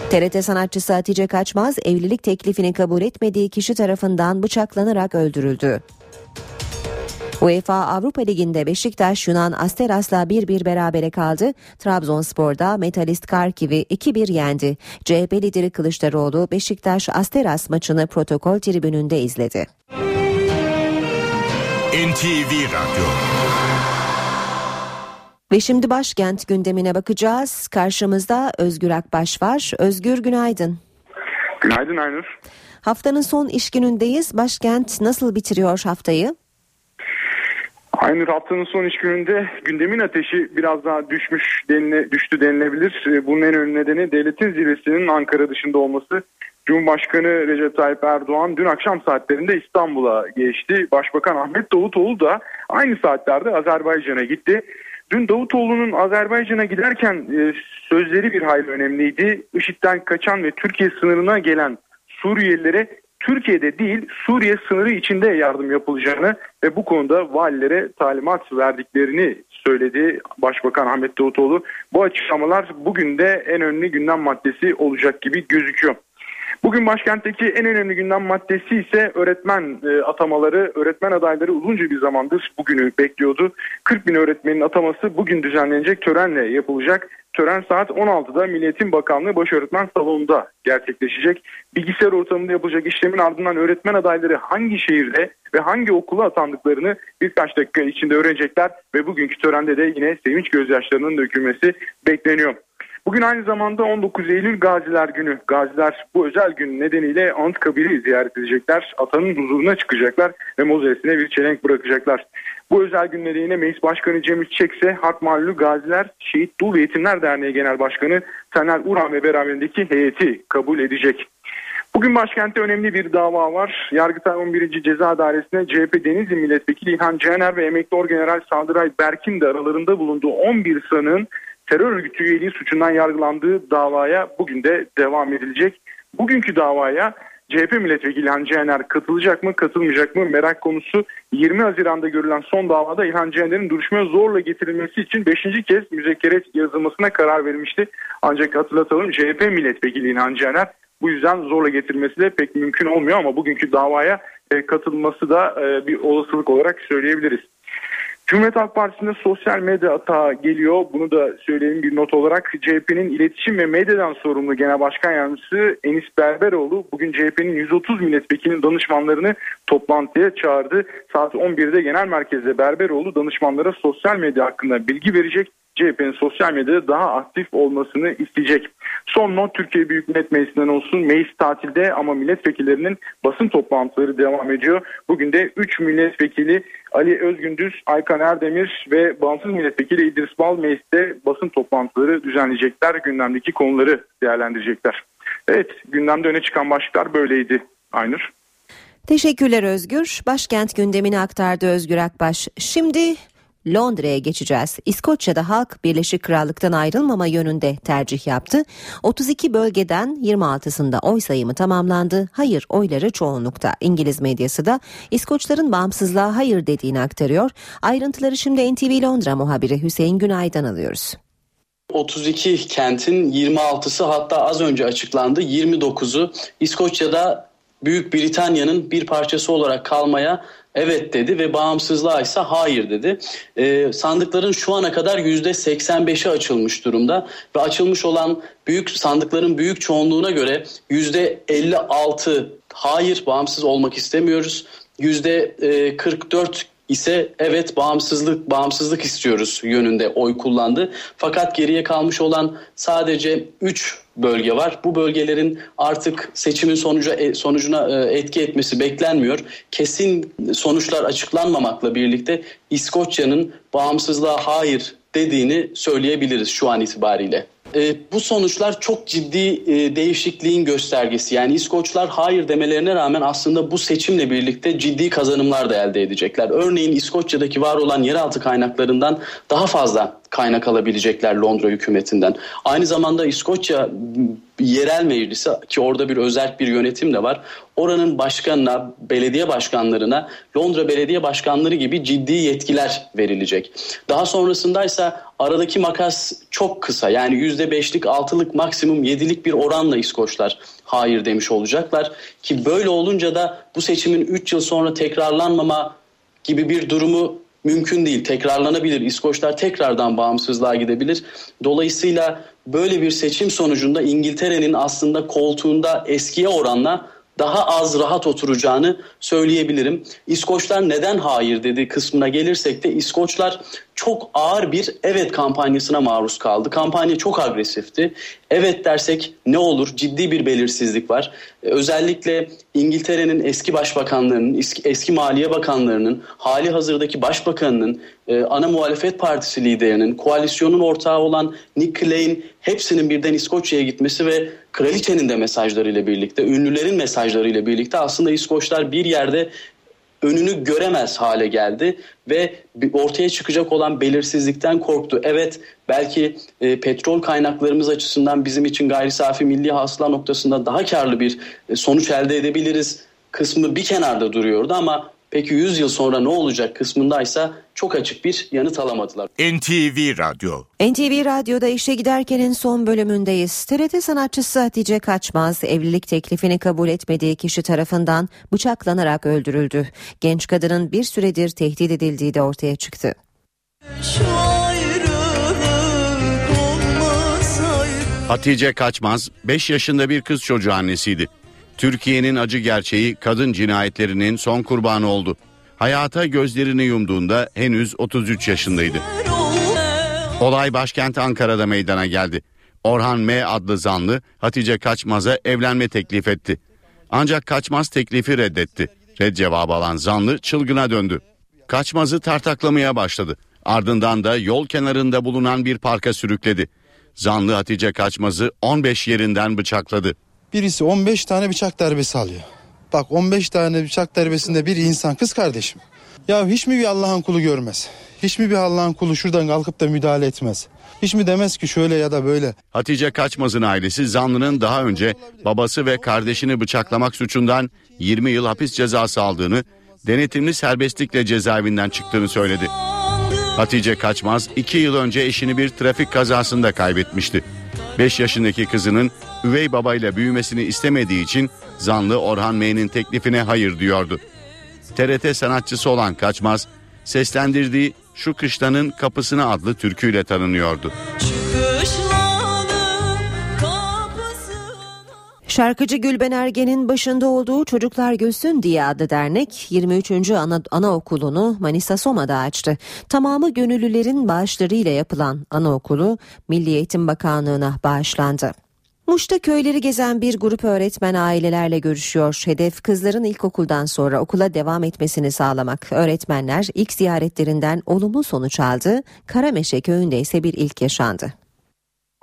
TRT sanatçısı Hatice Kaçmaz evlilik teklifini kabul etmediği kişi tarafından bıçaklanarak öldürüldü. UEFA Avrupa Ligi'nde Beşiktaş Yunan Asteras'la 1-1 berabere kaldı. Trabzonspor'da Metalist Karkiv'i 2-1 yendi. CHP lideri Kılıçdaroğlu Beşiktaş Asteras maçını protokol tribününde izledi. NTV Radyo ve şimdi başkent gündemine bakacağız. Karşımızda Özgür Akbaş var. Özgür günaydın. Günaydın Aynur. Haftanın son iş günündeyiz. Başkent nasıl bitiriyor haftayı? Aynur haftanın son iş gününde gündemin ateşi biraz daha düşmüş denile, düştü denilebilir. Ee, bunun en önemli nedeni devletin zirvesinin Ankara dışında olması. Cumhurbaşkanı Recep Tayyip Erdoğan dün akşam saatlerinde İstanbul'a geçti. Başbakan Ahmet Davutoğlu da aynı saatlerde Azerbaycan'a gitti. Dün Davutoğlu'nun Azerbaycan'a giderken e, sözleri bir hayli önemliydi. IŞİD'den kaçan ve Türkiye sınırına gelen Suriyelilere Türkiye'de değil Suriye sınırı içinde yardım yapılacağını ve bu konuda valilere talimat verdiklerini söyledi Başbakan Ahmet Davutoğlu. Bu açıklamalar bugün de en önemli gündem maddesi olacak gibi gözüküyor. Bugün başkentteki en önemli gündem maddesi ise öğretmen e, atamaları. Öğretmen adayları uzunca bir zamandır bugünü bekliyordu. 40 bin öğretmenin ataması bugün düzenlenecek törenle yapılacak. Tören saat 16'da Milliyetin Bakanlığı Baş Öğretmen Salonu'nda gerçekleşecek. Bilgisayar ortamında yapılacak işlemin ardından öğretmen adayları hangi şehirde ve hangi okula atandıklarını birkaç dakika içinde öğrenecekler ve bugünkü törende de yine sevinç gözyaşlarının dökülmesi bekleniyor. Bugün aynı zamanda 19 Eylül Gaziler Günü. Gaziler bu özel gün nedeniyle Anıtkabir'i ziyaret edecekler. Atanın huzuruna çıkacaklar ve mozesine bir çelenk bırakacaklar. Bu özel günleri yine Meclis Başkanı Cemil Çiçek ise Harp Mahallü Gaziler Şehit Dul ve Yetimler Derneği Genel Başkanı Taner Uran ve beraberindeki heyeti kabul edecek. Bugün başkentte önemli bir dava var. Yargıtay 11. Ceza Dairesi'ne CHP Denizli Milletvekili İlhan Caner ve emekli orgeneral Sandıray Berk'in de aralarında bulunduğu 11 sanığın terör örgütü üyeliği suçundan yargılandığı davaya bugün de devam edilecek. Bugünkü davaya CHP milletvekili İlhan Cihaner katılacak mı katılmayacak mı merak konusu 20 Haziran'da görülen son davada İlhan Cihaner'in duruşmaya zorla getirilmesi için 5. kez müzekkeret yazılmasına karar verilmişti. Ancak hatırlatalım CHP milletvekili İlhan Cihaner bu yüzden zorla getirmesi de pek mümkün olmuyor ama bugünkü davaya e, katılması da e, bir olasılık olarak söyleyebiliriz. Cumhuriyet Halk Partisi'nde sosyal medya atağı geliyor. Bunu da söyleyeyim bir not olarak. CHP'nin iletişim ve medyadan sorumlu Genel Başkan Yardımcısı Enis Berberoğlu bugün CHP'nin 130 milletvekilinin danışmanlarını toplantıya çağırdı. Saat 11'de genel merkezde Berberoğlu danışmanlara sosyal medya hakkında bilgi verecek. CHP'nin sosyal medyada daha aktif olmasını isteyecek. Son not Türkiye Büyük Millet Meclisi'nden olsun. Meclis tatilde ama milletvekillerinin basın toplantıları devam ediyor. Bugün de 3 milletvekili Ali Özgündüz, Aykan Erdemir ve bağımsız milletvekili İdris Bal mecliste basın toplantıları düzenleyecekler. Gündemdeki konuları değerlendirecekler. Evet gündemde öne çıkan başlıklar böyleydi Aynur. Teşekkürler Özgür. Başkent gündemini aktardı Özgür Akbaş. Şimdi Londra'ya geçeceğiz. İskoçya'da halk Birleşik Krallık'tan ayrılmama yönünde tercih yaptı. 32 bölgeden 26'sında oy sayımı tamamlandı. Hayır oyları çoğunlukta. İngiliz medyası da İskoçların bağımsızlığa hayır dediğini aktarıyor. Ayrıntıları şimdi NTV Londra muhabiri Hüseyin Günay'dan alıyoruz. 32 kentin 26'sı hatta az önce açıklandı 29'u İskoçya'da Büyük Britanya'nın bir parçası olarak kalmaya evet dedi ve bağımsızlığa ise hayır dedi. E, sandıkların şu ana kadar yüzde 85'i açılmış durumda ve açılmış olan büyük sandıkların büyük çoğunluğuna göre yüzde 56 hayır bağımsız olmak istemiyoruz. Yüzde 44 ise evet bağımsızlık bağımsızlık istiyoruz yönünde oy kullandı. Fakat geriye kalmış olan sadece 3 bölge var. Bu bölgelerin artık seçimin sonucu e, sonucuna e, etki etmesi beklenmiyor. Kesin sonuçlar açıklanmamakla birlikte İskoçya'nın bağımsızlığa hayır dediğini söyleyebiliriz şu an itibariyle. E, bu sonuçlar çok ciddi e, değişikliğin göstergesi. Yani İskoçlar hayır demelerine rağmen aslında bu seçimle birlikte ciddi kazanımlar da elde edecekler. Örneğin İskoçya'daki var olan yeraltı kaynaklarından daha fazla kaynak alabilecekler Londra hükümetinden. Aynı zamanda İskoçya yerel meclisi ki orada bir özel bir yönetim de var. Oranın başkanına, belediye başkanlarına Londra belediye başkanları gibi ciddi yetkiler verilecek. Daha sonrasında ise aradaki makas çok kısa. Yani %5'lik, 6'lık maksimum 7'lik bir oranla İskoçlar hayır demiş olacaklar. Ki böyle olunca da bu seçimin 3 yıl sonra tekrarlanmama gibi bir durumu mümkün değil. Tekrarlanabilir. İskoçlar tekrardan bağımsızlığa gidebilir. Dolayısıyla böyle bir seçim sonucunda İngiltere'nin aslında koltuğunda eskiye oranla daha az rahat oturacağını söyleyebilirim. İskoçlar neden hayır dedi kısmına gelirsek de İskoçlar çok ağır bir evet kampanyasına maruz kaldı. Kampanya çok agresifti. Evet dersek ne olur? Ciddi bir belirsizlik var. Özellikle İngiltere'nin eski başbakanlarının, eski, maliye bakanlarının, hali hazırdaki başbakanının, e, ana muhalefet partisi liderinin, koalisyonun ortağı olan Nick Clegg hepsinin birden İskoçya'ya gitmesi ve kraliçenin de mesajlarıyla birlikte, ünlülerin mesajlarıyla birlikte aslında İskoçlar bir yerde önünü göremez hale geldi ve ortaya çıkacak olan belirsizlikten korktu. Evet belki e, petrol kaynaklarımız açısından bizim için gayri safi milli hasıla noktasında daha karlı bir e, sonuç elde edebiliriz kısmı bir kenarda duruyordu ama peki 100 yıl sonra ne olacak kısmındaysa çok açık bir yanıt alamadılar. NTV Radyo NTV Radyo'da işe giderkenin son bölümündeyiz. TRT sanatçısı Hatice Kaçmaz evlilik teklifini kabul etmediği kişi tarafından bıçaklanarak öldürüldü. Genç kadının bir süredir tehdit edildiği de ortaya çıktı. Hatice Kaçmaz 5 yaşında bir kız çocuğu annesiydi. Türkiye'nin acı gerçeği kadın cinayetlerinin son kurbanı oldu. Hayata gözlerini yumduğunda henüz 33 yaşındaydı. Olay başkent Ankara'da meydana geldi. Orhan M adlı zanlı Hatice Kaçmaz'a evlenme teklif etti. Ancak Kaçmaz teklifi reddetti. Red cevabı alan zanlı çılgına döndü. Kaçmaz'ı tartaklamaya başladı. Ardından da yol kenarında bulunan bir parka sürükledi. Zanlı Hatice Kaçmaz'ı 15 yerinden bıçakladı. Birisi 15 tane bıçak darbesi alıyor. Bak 15 tane bıçak darbesinde bir insan kız kardeşim. Ya hiç mi bir Allah'ın kulu görmez? Hiç mi bir Allah'ın kulu şuradan kalkıp da müdahale etmez? Hiç mi demez ki şöyle ya da böyle? Hatice Kaçmaz'ın ailesi zanlının daha önce babası ve kardeşini bıçaklamak suçundan 20 yıl hapis cezası aldığını, denetimli serbestlikle cezaevinden çıktığını söyledi. Hatice Kaçmaz 2 yıl önce eşini bir trafik kazasında kaybetmişti. 5 yaşındaki kızının üvey babayla büyümesini istemediği için zanlı Orhan M'nin teklifine hayır diyordu. TRT sanatçısı olan Kaçmaz, seslendirdiği Şu Kışlanın Kapısına adlı türküyle tanınıyordu. Şarkıcı Gülben Ergen'in başında olduğu Çocuklar Gülsün diye adlı dernek 23. Ana, Anaokulu'nu Manisa Soma'da açtı. Tamamı gönüllülerin bağışlarıyla yapılan anaokulu Milli Eğitim Bakanlığı'na bağışlandı. Muş'ta köyleri gezen bir grup öğretmen ailelerle görüşüyor. Hedef kızların ilkokuldan sonra okula devam etmesini sağlamak. Öğretmenler ilk ziyaretlerinden olumlu sonuç aldı. Karameşe köyünde ise bir ilk yaşandı.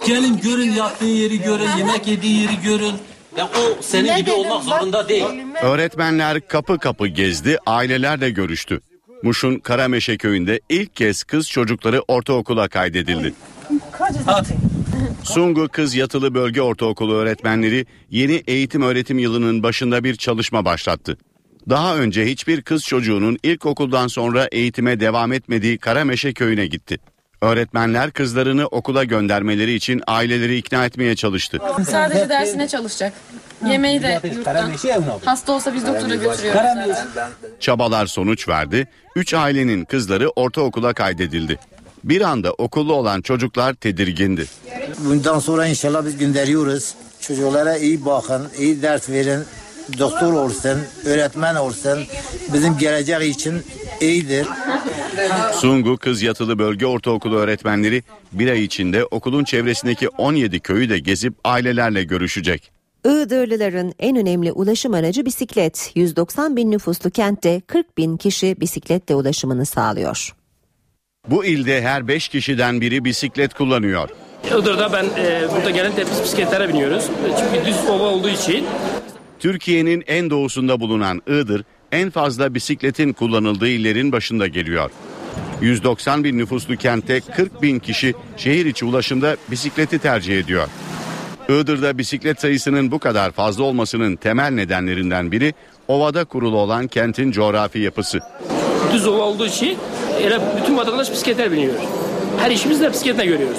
Gelin görün yattığı yeri görün, yemek yediği yeri görün. Ya o senin gibi olmak zorunda değil. Öğretmenler kapı kapı gezdi, ailelerle görüştü. Muş'un Karameşe köyünde ilk kez kız çocukları ortaokula kaydedildi. Sungu Kız Yatılı Bölge Ortaokulu öğretmenleri yeni eğitim öğretim yılının başında bir çalışma başlattı. Daha önce hiçbir kız çocuğunun ilkokuldan sonra eğitime devam etmediği Karameşe köyüne gitti. Öğretmenler kızlarını okula göndermeleri için aileleri ikna etmeye çalıştı. Sadece dersine çalışacak. Yemeği de yurttan. Hasta olsa biz doktora götürüyoruz. Çabalar sonuç verdi. Üç ailenin kızları ortaokula kaydedildi. Bir anda okullu olan çocuklar tedirgindi. Bundan sonra inşallah biz gönderiyoruz. Çocuklara iyi bakın, iyi ders verin. Doktor olsun, öğretmen olsun. Bizim gelecek için iyidir. Sungu Kız Yatılı Bölge Ortaokulu öğretmenleri bir ay içinde okulun çevresindeki 17 köyü de gezip ailelerle görüşecek. Iğdırlıların en önemli ulaşım aracı bisiklet. 190 bin nüfuslu kentte 40 bin kişi bisikletle ulaşımını sağlıyor. Bu ilde her 5 kişiden biri bisiklet kullanıyor. Iğdır'da ben e, burada genellikle biz bisikletlere biniyoruz. Çünkü düz ova olduğu için. Türkiye'nin en doğusunda bulunan Iğdır en fazla bisikletin kullanıldığı illerin başında geliyor. 190 bin nüfuslu kentte 40 bin kişi şehir içi ulaşımda bisikleti tercih ediyor. Iğdır'da bisiklet sayısının bu kadar fazla olmasının temel nedenlerinden biri ovada kurulu olan kentin coğrafi yapısı. Düz ova olduğu için öyle bütün vatandaş bisikletler biniyor. Her işimizi de bisikletle görüyoruz.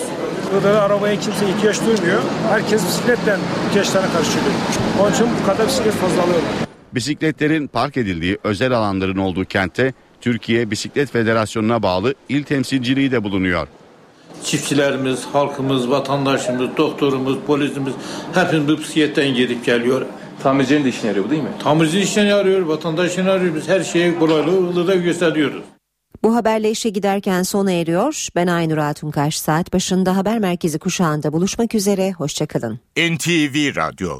Burada da arabaya kimse ihtiyaç duymuyor. Herkes bisikletle ihtiyaçlarına karşılıyor. Onun için bu kadar bisiklet fazlalığı var. Bisikletlerin park edildiği özel alanların olduğu kentte Türkiye Bisiklet Federasyonu'na bağlı il temsilciliği de bulunuyor. Çiftçilerimiz, halkımız, vatandaşımız, doktorumuz, polisimiz hepimiz bu bisikletten gidip geliyor. Tamircinin de işine yarıyor bu değil mi? Tamirci işini yarıyor, vatandaşını arıyor. Biz her şeye kolaylığı Iğdır'da gösteriyoruz. Bu haberle işe giderken sona eriyor. Ben Aynur Altunkaş. Saat başında haber merkezi kuşağında buluşmak üzere. Hoşçakalın. NTV Radyo